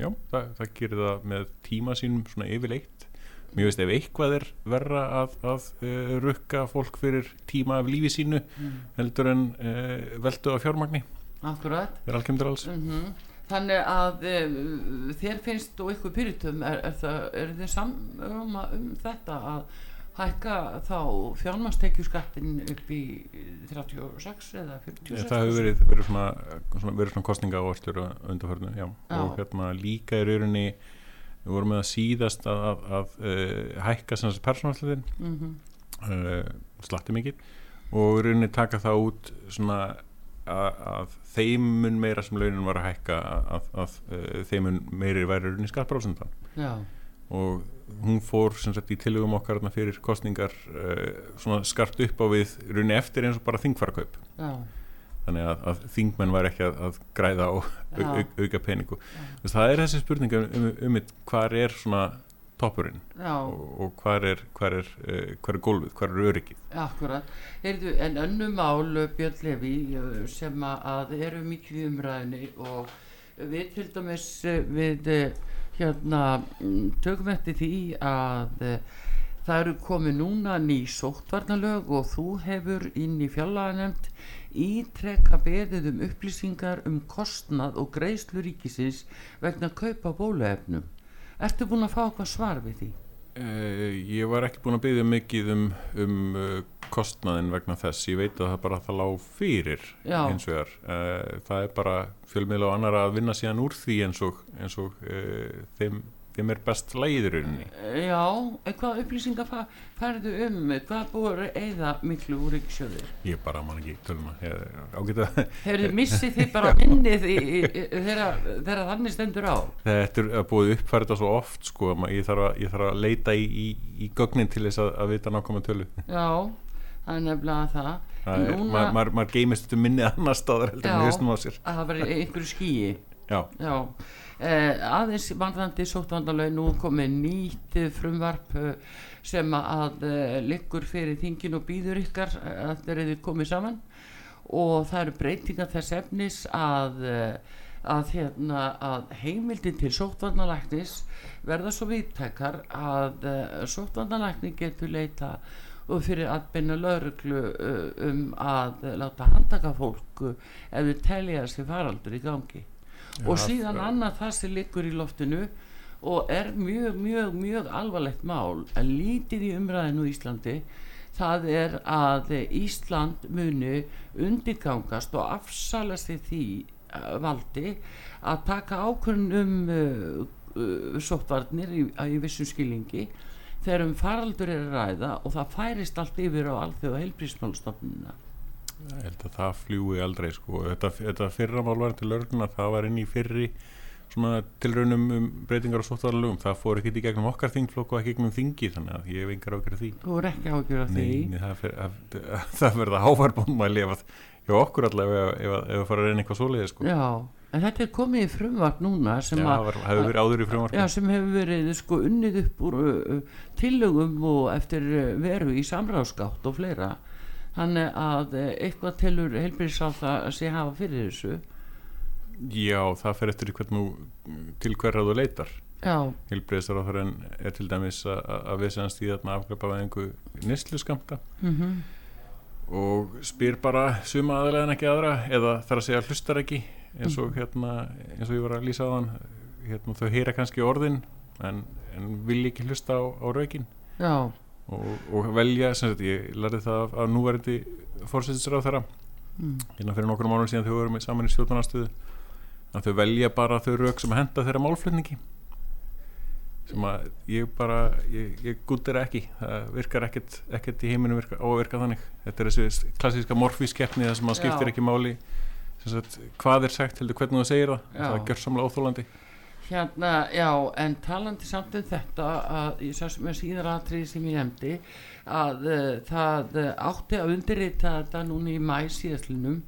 Já, það, það gerir það með tíma sínum svona yfirleitt Mér veist ef eitthvað er verra að, að uh, rukka fólk fyrir tíma af lífi sínu mm. heldur en uh, veldu á fjármagni Akkurat Það er algjörður alls mm -hmm. Þannig að uh, þér finnst og ykkur pyritum er, er, er þið saman um þetta að hækka þá fjármastekjuskattin upp í 36 eða 46 ja, Það hefur verið, verið svona, svona, svona kostninga áherslu undarförnu og hérna líka í rauninni við vorum með að síðast að, að, að uh, hækka persónalsliðin mm -hmm. uh, slatti mikið. Og rauninni taka það út svona að, að þeimun meira sem launin var að hækka að uh, þeimun meiri væri rauninni skattbráðsendan og hún fór sagt, í tilugum okkar fyrir kostningar svona skarpt upp á við rauninni eftir eins og bara þingfarkaup já. Þannig að, að þingmenn var ekki að, að græða á au, au, auka peningu. Þess, það er þessi spurning um, um, um hvað er svona toppurinn? Og, og hvað er hvað er, uh, hvað er gólfið, hvað er öryggið? Akkurat, Heyrðu, en önnum mál Björn Levi sem að eru mikið umræðinni og við til dæmis eh, við eh, hérna tökum eftir því að það eru komið núna ný sóttvarnalög og þú hefur inn í fjallaðanemt ítrekka beðið um upplýsingar um kostnað og greiðslu ríkisins vegna kaupa bólaefnum Ertu búin að fá eitthvað svar við því? Uh, ég var ekki búin að beðja mikið um, um uh, kostnaðin vegna þess, ég veit að það bara það lág fyrir Já. eins og þér uh, það er bara fjölmiðla og annar að vinna síðan úr því eins og, eins og þeim þeim er best læðurinni Já, hvað upplýsingar færðu um hvað búið eða miklu úr ríksjóðir? Ég bara man ekki tölma Hefur þið missið þið bara minnið þegar þannig stendur á? Þetta er búið uppfærið svo oft sko, ég þarf að, ég þarf að leita í, í, í gögnin til þess að, að vita nákvæmlega tölu. Já, það er nefnilega það. Núna... Maður ma, ma geimist um minnið annar staðar heldur en höstum á sér. að það var einhverju skíi Já, Já. Eh, aðeins vandandi sóttvandalau nú komið nýtt frumvarp eh, sem að eh, liggur fyrir þingin og býður ykkar eh, að þeir eru komið saman. Og það eru breytingar þess efnis að, eh, að, hérna, að heimildin til sóttvandalæknis verða svo viðtækar að sóttvandalækni getur leita og fyrir aðbynna lauruglu um að láta handaka fólk ef þau telja þessi faraldur í gangi og síðan annað það sem liggur í loftinu og er mjög, mjög, mjög alvarlegt mál að lítið í umræðinu Íslandi það er að Ísland muni undirgangast og afsalast því uh, valdi að taka ákvörn um uh, uh, sóttvarnir í, í vissum skilingi þegar um faraldur er að ræða og það færist allt yfir á alþjóða heilbrísmálstofnuna Ég held að það fljúi aldrei sko. Þetta, þetta fyrramálvar til örguna það var inn í fyrri tilraunum um breytingar og sóttarlugum það fór ekki í gegnum okkar þingflokk og ekki gegnum þingi þannig að ég hef engar ágjörð því Þú er ekki ágjörð því? Nei, það, það verða háfarbónmæli ef hjá okkur allavega ef það fara að reyna eitthvað svoleiði sko. Já, en þetta er komið í frumvart núna sem, já, var, hefur verið áður í já, sem hefur verið sko, unnið upp úr uh, tillögum og eftir uh, veru í samráðskátt og fleira þannig að eh, eitthvað telur heilbyrðisáð að sé hafa fyrir þessu? Já, það fer eftir til hverja þú leitar. Heilbyrðisáð er til dæmis að, að við séðan stíðan afglepa af einhver nýstlu skamta mm -hmm. og spyr bara suma aðlega en ekki aðra eða þarf að segja hlustar ekki eins og, hérna, eins og ég var að lýsa á þann hérna, þau heyra kannski orðin en, en vil ekki hlusta á, á raukin Já og, og velja, sem sagt, ég lærði það af núverandi fórsættisráð þeirra mm. hérna fyrir nokkur mánu síðan þau voru saman í stjórnarnarstöðu að þau velja bara þau rauk sem að henda þeirra málflutningi. Sem að ég bara ég, ég gúttir ekki, það virkar ekkert, ekkert í heiminu virka, á að virka þannig. Þetta er þessi klassíska morfískeppni það sem að skiptir Já. ekki máli. Sagt, hvað er sagt, heldur hvernig þú segir það. Já. það er gjörsamlega óþólandi hérna, já, en talandi samt um þetta að ég sá sem er síðar aðtrið sem ég nefndi að uh, það átti að undirrita þetta núni í mæ síðastlunum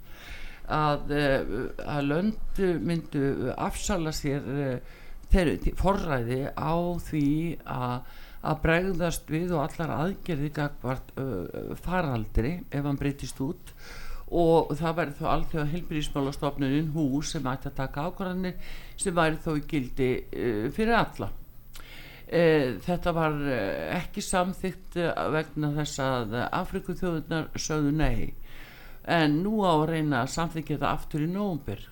að, uh, að löndu myndu afsala sér uh, þeirri forræði á því að að bregðast við og allar aðgerði gagvart faraldri ef hann breytist út og það væri þá alltaf helbriðismálastofnunin hús sem ætti að taka ákvarðanir sem væri þó í gildi uh, fyrir alla. Uh, þetta var uh, ekki samþygt vegna þess að Afriku þjóðunar sögðu nei. En nú á að reyna að samþykja þetta aftur í nógumbur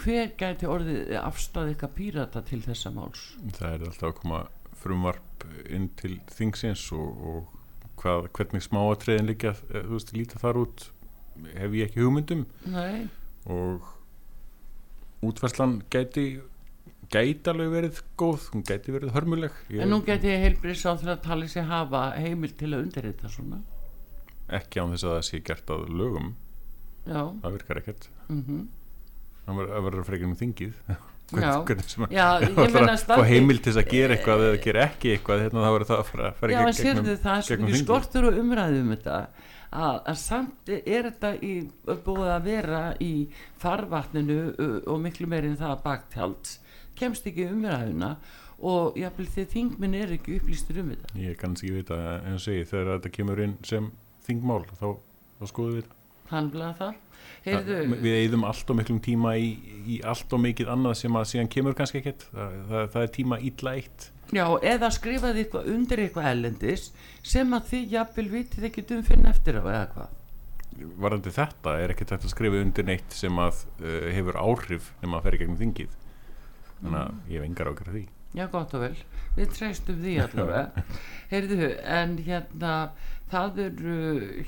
hver gæti orðið afstæði eitthvað pírata til þessa máls? Það er alltaf að koma frumvarp inn til þingsins og, og hvað, hvernig smáatriðin líka þú veist, líta þar út hef ég ekki hugmyndum. Nei. og útværslan gæti gæti alveg verið góð hún gæti verið hörmuleg. Ég en nú gæti ég heilbrið sá til að tala sér hafa heimil til að undirrita svona? Ekki án þess að það sé gert að lögum. Já. það virkar ekkert. Mm -hmm. það verður frekar um þingið. Hvernig sem að heimil til að gera eitthvað eða gera ekki eitthvað hérna þá verður það að fara, já, gegnum, sérðu, það er skortur og umræðum þetta að, að samt er þetta í, búið að vera í farvatninu og miklu meirinn það baktjáls kemst ekki umræðuna og jáfnvel því þingminn er ekki upplýstur um þetta. Ég kannski vita en segi þegar þetta kemur inn sem þingmál þá, þá skoðum við þetta. Við eigðum allt og miklum tíma í, í allt og mikið annað sem að síðan kemur kannski ekkert. Það, það, það er tíma ítla eitt Já, eða skrifaði eitthvað undir eitthvað ellendis sem að þið jafnvel vitið ekki um fyrir eftir á eða hvað? Varandi þetta er ekkert hægt að skrifa undir neitt sem að uh, hefur áhrif nema að ferja gegnum þingið? Þannig að mm. ég hef engar ákveð því. Já, gott og vel, við treystum því allavega. Heyrðu, en hérna það eru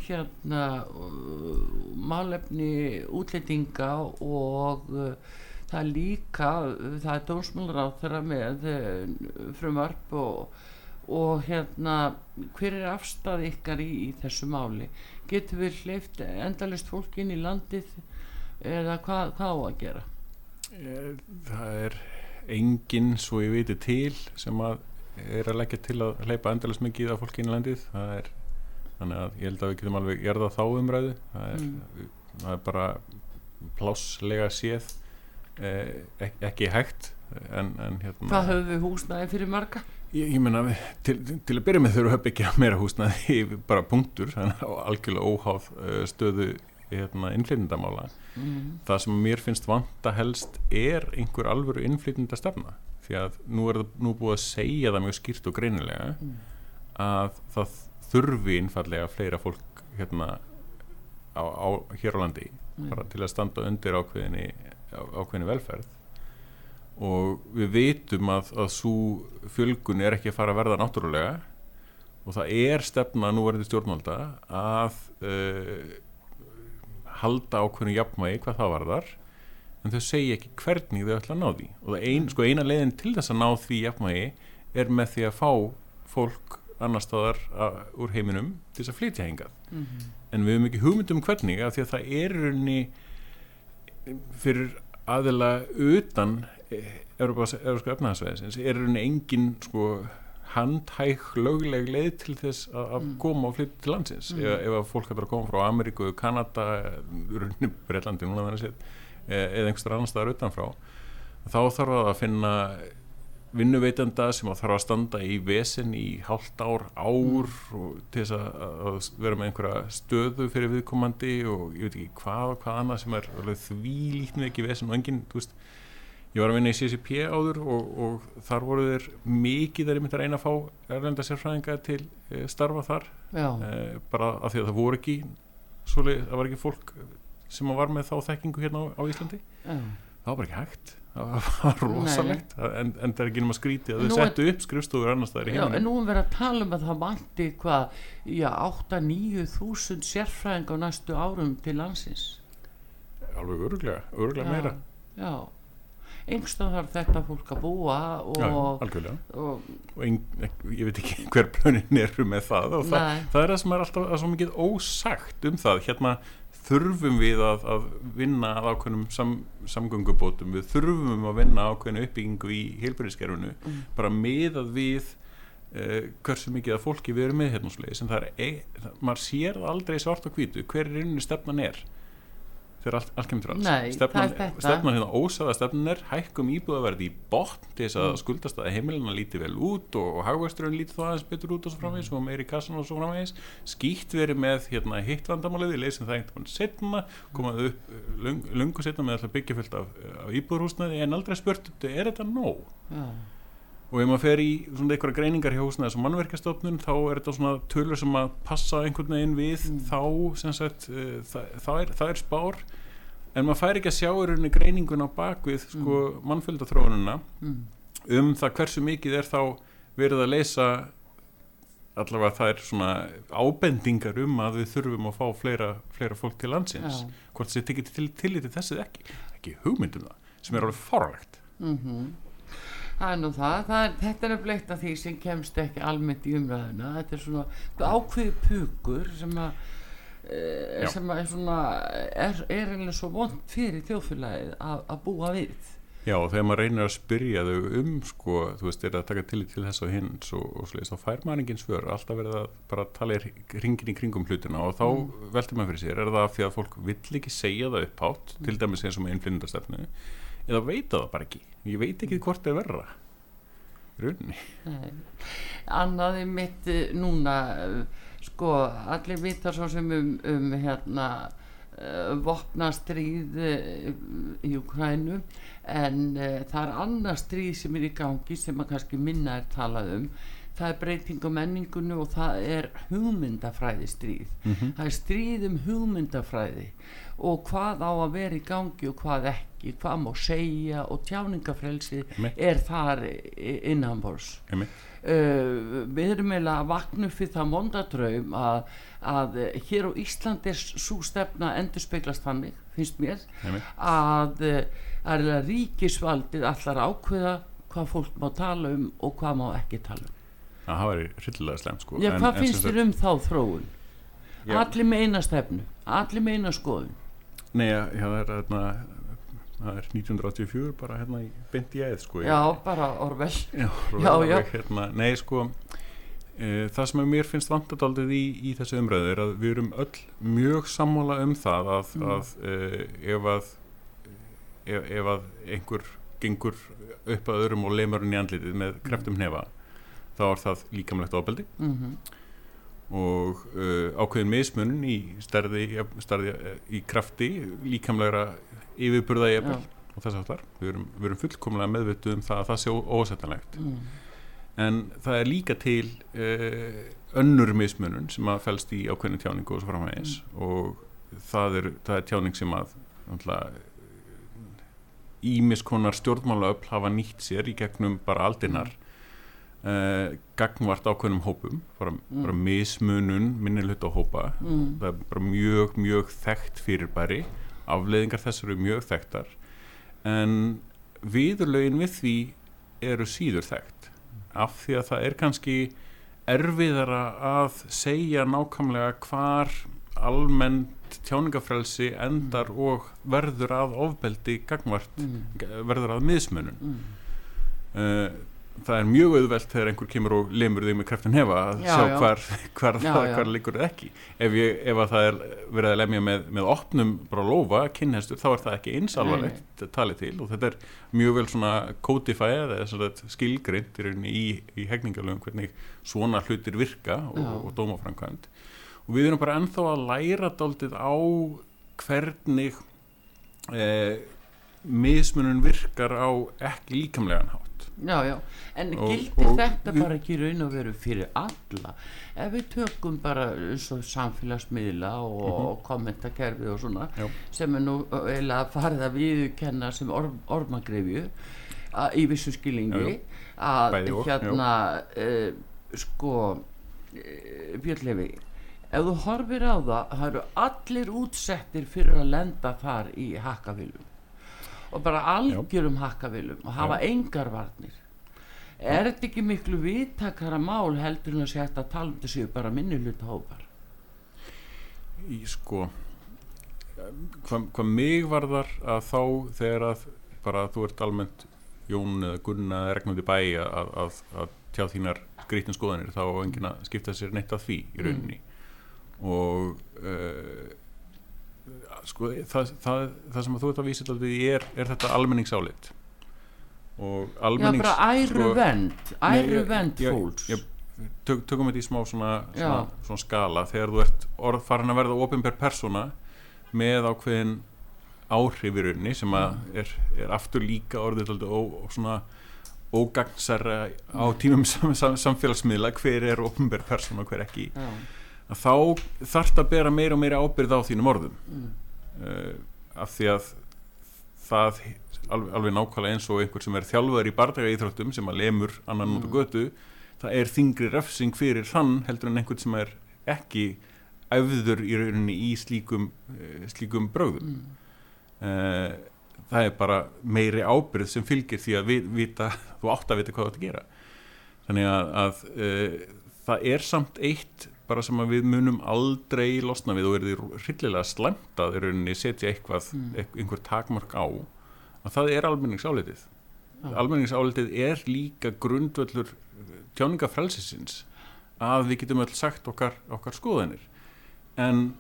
hérna uh, málefni útlendinga og uh, það er líka það er dómsmálur á þeirra með eh, frumvarp og, og hérna hver er afstæð ykkar í, í þessu máli? Getur við hleyft endalist fólk inn í landið eða hvað, hvað á að gera? Eh, það er enginn svo ég veitir til sem að er að leggja til að hleypa endalist mikið af fólk inn í landið. Það er þannig að ég held að við getum alveg gerða þá umræðu. Það er, mm. það er bara pláslega séð Eh, ek ekki hægt en, en hérna Hvað höfum við húsnæði fyrir marga? Ég, ég menna, til, til að byrja með þurfum við ekki meira húsnæði bara punktur, þannig að algjörlega óháð uh, stöðu hérna, innflytjendamála mm. það sem mér finnst vanta helst er einhver alvöru innflytjendastefna því að nú er það nú búið að segja það mjög skýrt og greinilega mm. að það þurfi innfallega fleira fólk hérna á, á, hér á landi mm. til að standa undir ákveðinni ákveðinu velferð. Og við veitum að, að svo fjölgun er ekki að fara að verða náttúrulega. Og það er stefna núverðið stjórnvalda að uh, halda ákveðinu jafnmægi hvað það varðar. En þau segja ekki hvernig þau ætla að ná því. Og ein, sko, eina leiðin til þess að ná því jafnmægi er með því að fá fólk annar staðar að, úr heiminum til þess að flytja hengað mm -hmm. en við hefum ekki hugmyndum hvernig að því að það er unni fyrir aðila utan Európska öfnaðarsveðisins er rauninni engin sko handhæg lögleg leið til þess að mm. koma og flytja til landsins mm. ef, ef að fólk hættar að koma frá Ameríku, Kanada rauninni Breitlandi núna þannig séð e, eða einhverstað annar staðar utanfrá þá þarf að finna vinnuveitenda sem að þarf að standa í vesen í hálft ár, ár mm. til þess að, að vera með einhverja stöðu fyrir viðkomandi og ég veit ekki hvað og hvað annað sem er því lítið ekki vesen og enginn, ég var að vinna í CCP áður og, og þar voru þeir mikið þeir myndið að reyna að fá erlenda sérfræðinga til e, starfa þar e, bara af því að það voru ekki svolítið, það var ekki fólk sem var með þá þekkingu hérna á, á Íslandi Já. Það var bara ekki hægt. Það var rosalegt. En, en það er ekki náma skrítið að þau settu upp skrifstofur annars það er í en nú erum við að tala um að það vanti hvað 8-9 þúsund sérfræðing á næstu árum til landsins. Alveg öruglega, öruglega meira. já, einhverstað þarf þetta fólk að búa og, já, algjörlega. og, og ein, ég veit ekki hver plönin eru með það og það, það er það sem er alltaf svo mikið ósagt um það. Hérna þurfum við að, að vinna að ákveðnum sam, samgöngubótum. Við þurfum að vinna ákveðnu uppbyggingu í heilbæriskerfunu mm. bara meðað við uh, hversu mikið að fólki við erum með hérna sem það er, e, það, maður sér aldrei svart og hvítu hver er einu stefnan er þegar allt, allt kemur til alls stefnan, stefnan hérna ósaða stefnan er hækkum íbúðaverði í botn til þess að mm. skuldast að heimilina líti vel út og, og hagvægsturinn líti það aðeins betur út og svo framvegis mm. og meiri kassan og svo framvegis skýtt verið með hérna, hitt vandamálið við leysum það einhvern veginn setna komaðu upp eh, lung, lungu setna með alltaf byggjafyllt af, af íbúðarhúsnaði en aldrei spurt er þetta nóg? Ja. Og ef maður fer í svona eitthvað greiningar hjá húsnaði sem mannverkastofnun þá er þetta svona tölur sem að passa einhvern veginn við mm. þá sem sagt uh, það, það, er, það er spár en maður fær ekki að sjá í rauninni greiningun á bakvið sko mm. mannfjöldathróununa mm. um það hversu mikið er þá verið að leysa allavega það er svona ábendingar um að við þurfum að fá fleira, fleira fólk til landsins Já. hvort það tekir til tilliti þessið ekki ekki hugmyndum það, sem er alveg farlegt mm -hmm. Það er nú það, það er, þetta er bleikt af því sem kemst ekki almennt í umræðuna. Þetta er svona ákveði pukur sem að uh, sem er svona er, er einlega svo vond fyrir þjóðfélagið að, að búa við. Já, og þegar maður reynir að spyrja þau um sko, þú veist, er að taka til til þess og hins og, og slúðist, þá fær maður engin svör. Alltaf verið að bara tala í ringin í kringum hlutina og þá mm. veldur maður fyrir sér. Er það fyrir að fólk vill ekki segja það upphátt mm. til dæmis eins og með innflyndastefnu eða veita það bara ekki. Ég veit ekki hvort það er verra. Runni Annaði mitt eh, núna sko allir vita svo sem um, um hérna uh, vopna stríð í Ukrænu en uh, það er annað stríð sem er í gangi sem að kannski minna er talað um. Það er breyting á menningunni og það er hugmyndafræði stríð mm -hmm. það er stríð um hugmyndafræði og hvað á að vera í gangi og hvað ekki, hvað má segja og tjáningafrelsi er þar innanbors uh, við erum eiginlega að vakna fyrir það mondadraum að, að hér á Ísland er svo stefna endur speglast þannig, finnst mér Heimitt. að er ríkisvaldið allar ákveða hvað fólk má tala um og hvað má ekki tala um það var rillilega slemt sko Já, hvað en, finnst þér um þá þróun? Já. Allir með eina stefnu allir með eina skoðun Nei, já, það er hérna það er 1984 bara hérna í beint í æð sko Já, ég, bara orvel Já, orvel, já, hérna, Nei, sko e, það sem mér finnst vandadaldið í, í þessu umræðu er að við erum öll mjög sammála um það að, mm. að e, ef að ef, ef að einhver gengur upp að öðrum og leimur hann í andlitið með kreftum mm. hefa þá er það líkamlegt ofbeldi mm -hmm. Og uh, ákveðin mismunum í starði, starði í krafti líkamlegra yfirburða eppel og þess aftar við erum, vi erum fullkomlega meðvituð um það að það sé ósettanlegt mm. en það er líka til uh, önnur mismunum sem að fælst í ákveðinu tjáningu og svo framhægis mm. og það er, það er tjáning sem að ímiskonar stjórnmálaöfl hafa nýtt sér í gegnum bara aldinnar mm Uh, gagnvart ákveðnum hópum bara, mm. bara mismunun minnilhut á hópa mm. það er bara mjög mjög þekkt fyrirbæri afleiðingar þessar eru mjög þekktar en viðurlaugin við því eru síður þekkt af því að það er kannski erfiðara að segja nákvæmlega hvar almennt tjáningafrelsi endar mm. og verður að ofbeldi gangvart, mm. verður að mismunun uh, það er mjög auðvelt þegar einhver kemur og lemur þig með kreftin hefa að já, sjá já. hvar, hvar, já, það, hvar líkur það ekki. Ef, ég, ef það er verið að lemja með, með opnum bara lofa, kynhestur, þá er það ekki einsalvarlegt talið til og þetta er mjög vel svona kótifæð eða skilgrind í, í hegningalögum hvernig svona hlutir virka og, og dómafrankvæmt og við erum bara ennþá að læra daldið á hvernig eh, mismunum virkar á ekki líkamlegan há Já, já, en gildir þetta bara ekki raun og veru fyrir alla? Ef við tökum bara og samfélagsmiðla og, mm -hmm. og kommentakerfi og svona já. sem er nú eiginlega farið að viðkenna sem orð, orðmagrefju í vissu skilingi að hérna uh, sko uh, Björnlefi ef þú horfir á það það eru allir útsettir fyrir að lenda þar í hakkavilum og bara algjörum hakkavilum og hafa Já. engar varnir. Er þetta ekki miklu vittakara mál heldur en að segja að tala um þessu bara minni hluta hópar í sko hvað hva mig varðar að þá þegar að bara þú ert almennt Jón eða Gunna eða regnandi bæ að, að, að tjá þínar grítin skoðanir þá enginn að skipta sér neitt að því í rauninni. Mm. og uh, sko það, það, það sem þú ert að vísa til því er, er þetta almenningsálit. Og almennings Já bara æru vend æru vend fólks. tök, Tökum við þetta í smá svona, svona, svona skala. Þegar þú ert orð farin að verða ofinbær persóna með ákveðin áhrif í rauninni sem er, er aftur líka orðið og, svona ógagnsara á tímum sam, sam, samfélagsmiðla hver er ofnbær person og hver ekki. Já. að þá þarf það að bera meira og meira ábyrð á þínum orðum. Mm. Uh, af því að það alveg, alveg nákvæmlega eins og einhver sem er þjálfur í bardaga íþróttum sem að lemur annan mm. út á götu það er þingri refsing fyrir þann heldur en einhvern sem er ekki auður í rauninni í slíkum, uh, slíkum bröðum mm. Uh, það er bara meiri ábyrð sem fylgir því að við, vita, þú átt að vita hvað þú átt að gera. Þannig að, að uh, það er samt eitt bara sem við munum aldrei losna við og verðum rillilega slæmt að setja eitthvað, mm. einhver takmark á að það er almenningsálitið ah. almenningsálitið er líka grundvöldur tjáningafrælsisins að við getum öll sagt okkar, okkar skoðanir en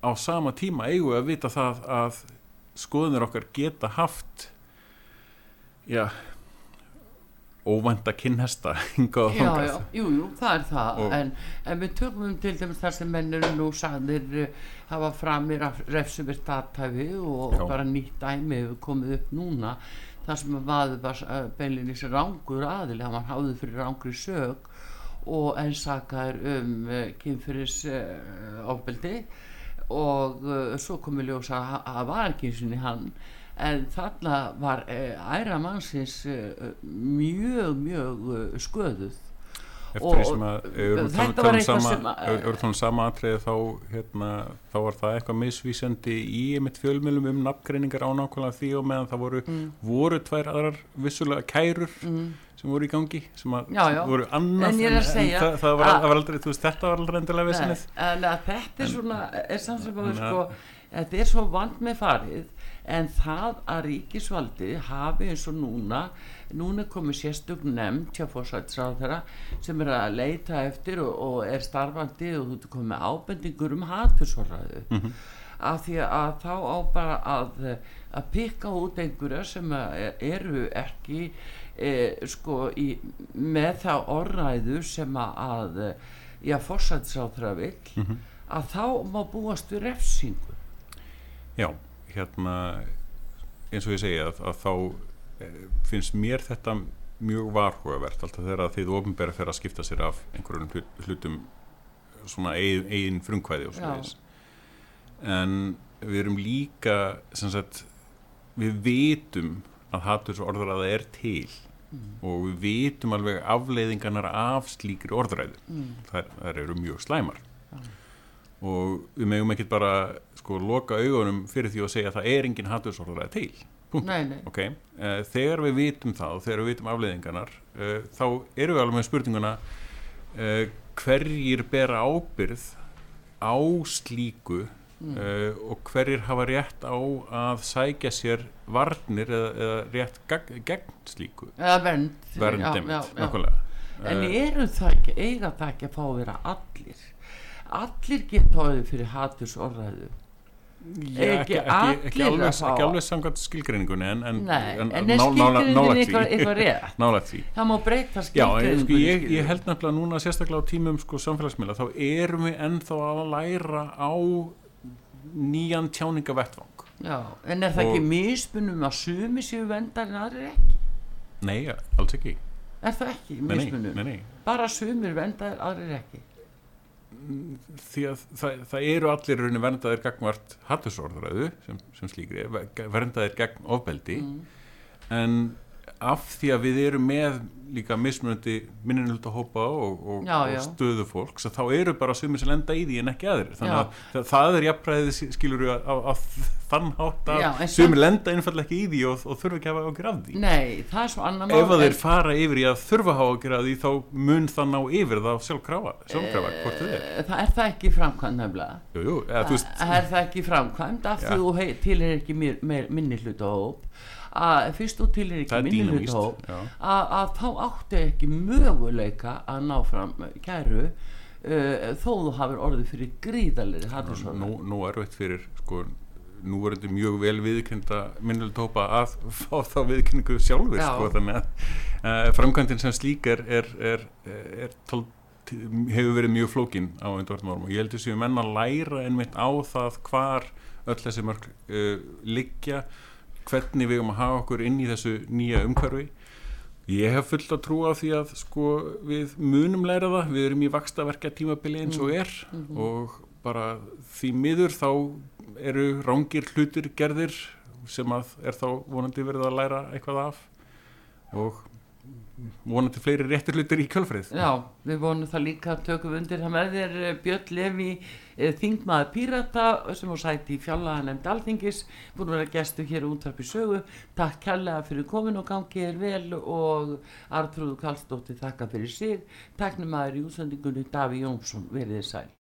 á sama tíma eigum við að vita það að skoðunir okkar geta haft já óvænta kynhesta já, já, jú, jú, það er það en, en við tökum til dæmis þar sem mennir nú sagðir uh, hafa framir af refsumir statæfi og, og bara nýtt dæmi hefur komið upp núna þar sem að uh, beinlinni sem rángur aðil hann var háðið fyrir rángri sög og einsakar um uh, kynfyrir ofbeldi og uh, svo komi ljósa að það var ekki eins og hann en þarna var uh, æra mannsins uh, mjög mjög uh, sköðuð eftir því sem að þetta var eitthvað sem að auðvitað sama atrið þá hérna, þá var það eitthvað misvísandi í mitt fjölmjölum um nafngreiningar á nákvæmlega því og meðan það voru mm. voru tvær aðrar vissulega kærur mm sem voru í gangi sem, að, já, já. sem voru annað en, en, en það, það, var, það var aldrei, þú veist, þetta var aldrei endilega vissinni þetta er svona er samsaka, sko, þetta er svo vand með farið en það að ríkisvaldi hafi eins og núna núna komið sérstök nefnd hjá fórsættisráð sem er að leita eftir og, og er starfandi og þú ert komið ábendingur um hatfyrsvorraðu mm -hmm. af því að þá á bara að að pikka út einhverja sem eru ekki e, sko í, með það orðræðu sem að já, fórsættisáþra vil mm -hmm. að þá má búast við refsingu Já, hérna eins og ég segja að, að þá e, finnst mér þetta mjög varhugavert alltaf þegar þið ofinbæra fyrir að skipta sér af einhverjum hlutum svona eigin, eigin frumkvæði og svona þess en við erum líka sagt, við vitum að hattur orður er til mm. og við vitum alveg afleiðingarnar af slíkri orðræðu mm. þar, þar eru mjög slæmar ja. og við megum ekki bara sko loka augunum fyrir því að segja að það er engin hattusorðræði til nei, nei. Okay. Uh, þegar við vitum það og þegar við vitum afleiðingarnar uh, þá eru við alveg með spurninguna uh, hverjir bera ábyrð á slíku mm. og hverjir hafa rétt á að sækja sér varnir eða, eða rétt gegn, slíku eða vernd, vernd já, já, já. en eh, eru það ekki eiga það ekki að fá að vera allir allir geta áður fyrir haturs orðaðu Já, ekki, ekki, ekki alveg, alveg samkvæmt skilgreiningunni en, en, Nei, en, en eitthvað rétt? Það má breyta skilgreiningunni sko, ég, ég held nefnilega núna sérstaklega á tímum sko, samfélagsmiðla þá erum við ennþá að læra á nýjan tjáningavettvang Já, en er það og ekki mismunum að sumi séu vendar en aðrir ekki? Nei, alls ekki. Er það ekki mismunum? Nei, nei, Bara sumir vendar, aðrir ekki Því að það, það eru allir rauninu vendaðir gangvart hattusorðræðu sem, sem slíkri, vendaðir gegn ofbeldi mm. en af því að við erum með líka mismunandi minninhölda hópa og, og, já, já. og stöðu fólks þá eru bara sumir sem lenda í því en ekki aðrir. Þannig að það, það er jafnræðið skilur við að þann hátt að sumir lenda einfallega ekki í því og, og þurfa ekki að hafa okkur af því. Nei, það er svo annar mál Ef að þeir fara yfir í að þurfa að hafa okkur af því þá mun það ná yfir það sjálfkrafa sjálfkrafa, hvort þið er. Það er það ekki framkvæmt nefnilega. Jú, jú, eða, Það er það ekki framkvæmt af því þú til er ekki minni hluta hóp að fyrst og til er ekki minnilutó að þá áttu ekki möguleika að ná fram kæru uh, þó þú hafur orðið fyrir gríðalir nú, nú er veitt fyrir sko nú er þetta mjög vel viðkynna minnuletópa að fá þá viðkynningu sjálfur sko, þannig að uh, framkvæmdinn sem slík er, er, er, er tól, hefur verið mjög flókin á undarvartum og ég held að menna læra einmitt á það hvar öll þessi mörg uh, liggja hvernig við erum að hafa okkur inn í þessu nýja umhverfi ég hef fullt að trúa á því að sko við munum læra það, við erum í vakstaverkja tímabili eins og mm. er mm -hmm. og bara því miður þá eru rángir hlutir gerðir sem að er þá vonandi verið að læra eitthvað af og vonandi fleiri réttur hlutir í kjölfrið Já, við vonum það líka tökum undir það með þér eh, Björn Levi eh, þingmaður Pírata sem á sæti í fjallaða nefnd alþingis búin að vera gestu hér útarpi sögu. Takk kærlega fyrir komin og gangið er vel og Artrúðu Kallstóttir þakka fyrir sig. Takknum aður í útsendingunni Daví Jónsson, verið þið sæl